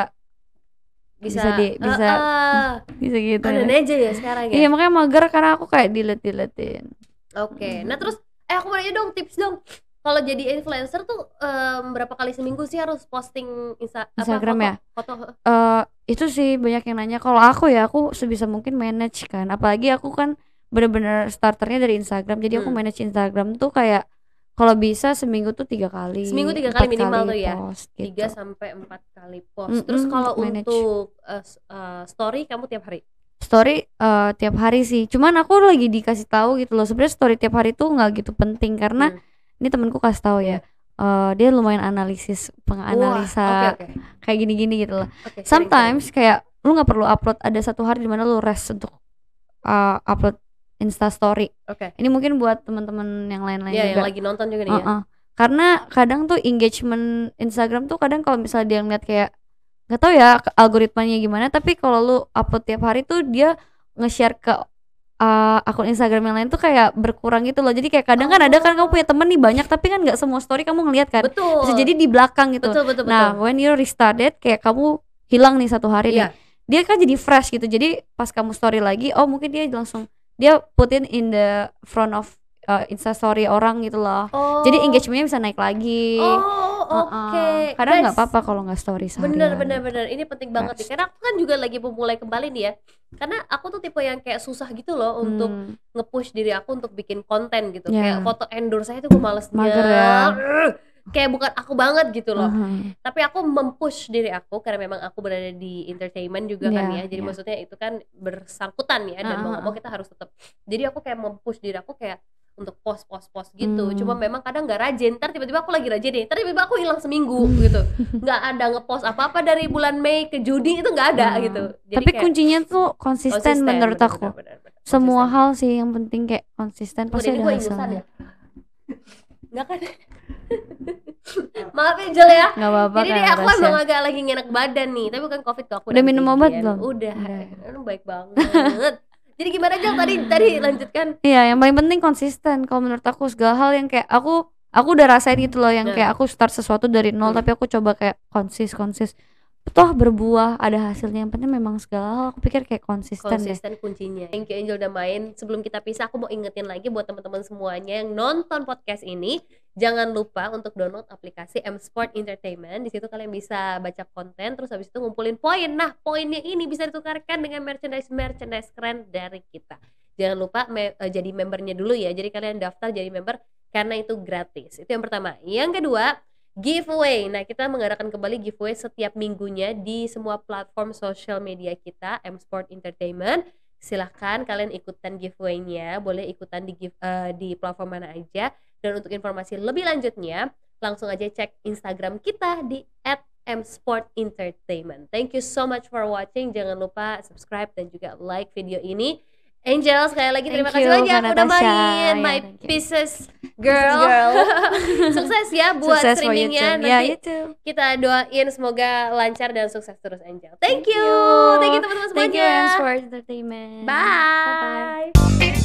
[SPEAKER 1] bisa
[SPEAKER 2] bisa di- bisa
[SPEAKER 1] Ah, ah.
[SPEAKER 2] bisa gitu
[SPEAKER 1] ada aja ya sekarang ya
[SPEAKER 2] iya makanya mager karena aku kayak delete deletein
[SPEAKER 1] oke nah terus Eh aku mau nanya dong tips dong. Kalau jadi influencer tuh em, berapa kali seminggu sih harus posting Insta apa,
[SPEAKER 2] Instagram
[SPEAKER 1] foto,
[SPEAKER 2] ya?
[SPEAKER 1] Foto.
[SPEAKER 2] Eh itu sih banyak yang nanya. Kalau aku ya aku sebisa mungkin manage kan. Apalagi aku kan bener-bener starternya dari Instagram. Jadi aku
[SPEAKER 1] Hmm.
[SPEAKER 2] manage Instagram tuh kayak kalau bisa seminggu tuh tiga kali.
[SPEAKER 1] Seminggu tiga kali minimal tuh ya?
[SPEAKER 2] post gitu.
[SPEAKER 1] Tiga sampai empat kali post.
[SPEAKER 2] Mm-mm,
[SPEAKER 1] Terus kalau untuk eh, story kamu tiap hari.
[SPEAKER 2] Story eh, tiap hari sih. Cuman aku lagi dikasih tahu gitu loh. Sebenarnya story tiap hari tuh nggak gitu penting karena
[SPEAKER 1] Hmm.
[SPEAKER 2] ini temanku kasih tahu ya. eh, dia lumayan analisis penganalisa
[SPEAKER 1] Wah, oke oke.
[SPEAKER 2] kayak gini-gini gitu loh.
[SPEAKER 1] Sharing,
[SPEAKER 2] Sometimes kayak lu nggak perlu upload ada satu hari di mana lu rest untuk uh, upload Insta Story.
[SPEAKER 1] sharing. Oke.
[SPEAKER 2] Ini mungkin buat teman-teman yang lain-lain
[SPEAKER 1] Iya,
[SPEAKER 2] juga.
[SPEAKER 1] yang lagi nonton juga nih ya.
[SPEAKER 2] Uh-uh. Karena kadang tuh engagement Instagram tuh kadang kalau misalnya dia ngeliat kayak nggak tahu ya algoritmanya gimana, tapi kalau lu upload tiap hari tuh dia nge-share ke uh, akun Instagram yang lain tuh kayak berkurang gitu loh. Jadi kayak kadang kan ada kan kamu punya temen nih banyak tapi kan nggak semua story kamu ngeliat kan.
[SPEAKER 1] Betul.
[SPEAKER 2] Bisa jadi di belakang gitu.
[SPEAKER 1] betul betul
[SPEAKER 2] Nah,
[SPEAKER 1] betul.
[SPEAKER 2] when you restarted kayak kamu hilang nih satu hari
[SPEAKER 1] Iya.
[SPEAKER 2] nih. Dia kan jadi fresh gitu. Jadi pas kamu story lagi, oh mungkin dia langsung dia putin in the front of uh, Insta story orang gitu loh.
[SPEAKER 1] Oh.
[SPEAKER 2] Jadi engagementnya bisa naik lagi.
[SPEAKER 1] Oh, oke.
[SPEAKER 2] Kadang nggak apa-apa kalau nggak story seharian.
[SPEAKER 1] Bener bener bener. Ini penting banget nih. Karena aku kan juga lagi memulai kembali nih ya. Karena aku tuh tipe yang kayak susah gitu loh untuk
[SPEAKER 2] Hmm,
[SPEAKER 1] nge-push diri aku untuk bikin konten gitu.
[SPEAKER 2] Ya.
[SPEAKER 1] Kayak foto endorse saya tuh gue malesnya.
[SPEAKER 2] Mager ya.
[SPEAKER 1] Kayak bukan aku banget gitu loh.
[SPEAKER 2] uh-huh.
[SPEAKER 1] Tapi aku mempush diri aku karena memang aku berada di entertainment juga kan
[SPEAKER 2] Ya,
[SPEAKER 1] ya. Jadi
[SPEAKER 2] ya.
[SPEAKER 1] maksudnya itu kan bersangkutan ya dan
[SPEAKER 2] Uh-uh,
[SPEAKER 1] mau
[SPEAKER 2] uh.
[SPEAKER 1] kita harus tetap. Jadi aku kayak mempush diri aku kayak untuk post post post gitu.
[SPEAKER 2] Hmm.
[SPEAKER 1] Cuma memang kadang nggak rajin. Ntar tiba-tiba aku lagi rajin nih. Ntar tiba-tiba aku hilang seminggu gitu. Nggak ada ngepost apa-apa dari bulan Mei ke Juni itu nggak ada
[SPEAKER 2] Hmm.
[SPEAKER 1] gitu. Jadi
[SPEAKER 2] Tapi
[SPEAKER 1] kayak
[SPEAKER 2] kuncinya tuh konsisten, menurut
[SPEAKER 1] bener,
[SPEAKER 2] aku.
[SPEAKER 1] bener, bener, bener.
[SPEAKER 2] Semua
[SPEAKER 1] Konsisten.
[SPEAKER 2] hal sih yang penting kayak konsisten pasti
[SPEAKER 1] ini
[SPEAKER 2] ada hasilnya.
[SPEAKER 1] ya. Nggak kan? <laughs> Maaf ya Jel ya.
[SPEAKER 2] Nggak apa-apa
[SPEAKER 1] Jadi
[SPEAKER 2] kan
[SPEAKER 1] aku emang agak lagi ngenak badan nih, tapi bukan covid kok aku
[SPEAKER 2] Udah minum obat belum?
[SPEAKER 1] Udah.
[SPEAKER 2] Udah.
[SPEAKER 1] Baik banget. Jadi gimana Jel tadi tadi lanjutkan?
[SPEAKER 2] Iya, yang paling penting konsisten. Kalau menurut aku segala hal yang kayak aku aku udah rasain gitu loh yang
[SPEAKER 1] Nah.
[SPEAKER 2] kayak aku start sesuatu dari nol
[SPEAKER 1] Hmm.
[SPEAKER 2] tapi aku coba kayak konsis konsis. Toh berbuah, ada hasilnya. Yang penting memang segala hal aku pikir kayak konsisten, deh.
[SPEAKER 1] Konsisten kuncinya. Thank you Angel udah main. Sebelum kita pisah aku mau ingetin lagi buat teman-teman semuanya yang nonton podcast ini, jangan lupa untuk download aplikasi M Sport Entertainment. Di situ kalian bisa baca konten terus habis itu ngumpulin poin. Nah, poinnya ini bisa ditukarkan dengan merchandise-merchandise keren dari kita. Jangan lupa me- eh, jadi membernya dulu ya. Jadi kalian daftar jadi member karena itu gratis. Itu yang pertama. Yang kedua, giveaway. Nah, kita mengadakan kembali giveaway setiap minggunya di semua platform sosial media kita, M Sport Entertainment. Silahkan kalian ikutan giveaway-nya, boleh ikutan di give, eh, di platform mana aja. Dan untuk informasi lebih lanjutnya, langsung aja cek Instagram kita di @msportentertainment. Thank you so much for watching. Jangan lupa subscribe dan juga like video ini. Angel sekali lagi terima
[SPEAKER 2] Thank
[SPEAKER 1] kasih banyak udah main
[SPEAKER 2] Ya,
[SPEAKER 1] my pieces girl.
[SPEAKER 2] girl. <laughs>
[SPEAKER 1] Sukses ya buat
[SPEAKER 2] Sukses for
[SPEAKER 1] streamingnya nanti
[SPEAKER 2] Ya, you too.
[SPEAKER 1] kita doain semoga lancar dan sukses terus Angel. Thank,
[SPEAKER 2] Thank
[SPEAKER 1] you.
[SPEAKER 2] you.
[SPEAKER 1] Thank you teman-teman
[SPEAKER 2] Thank you
[SPEAKER 1] semuanya.
[SPEAKER 2] Sport Entertainment.
[SPEAKER 1] Bye.
[SPEAKER 2] Bye-bye.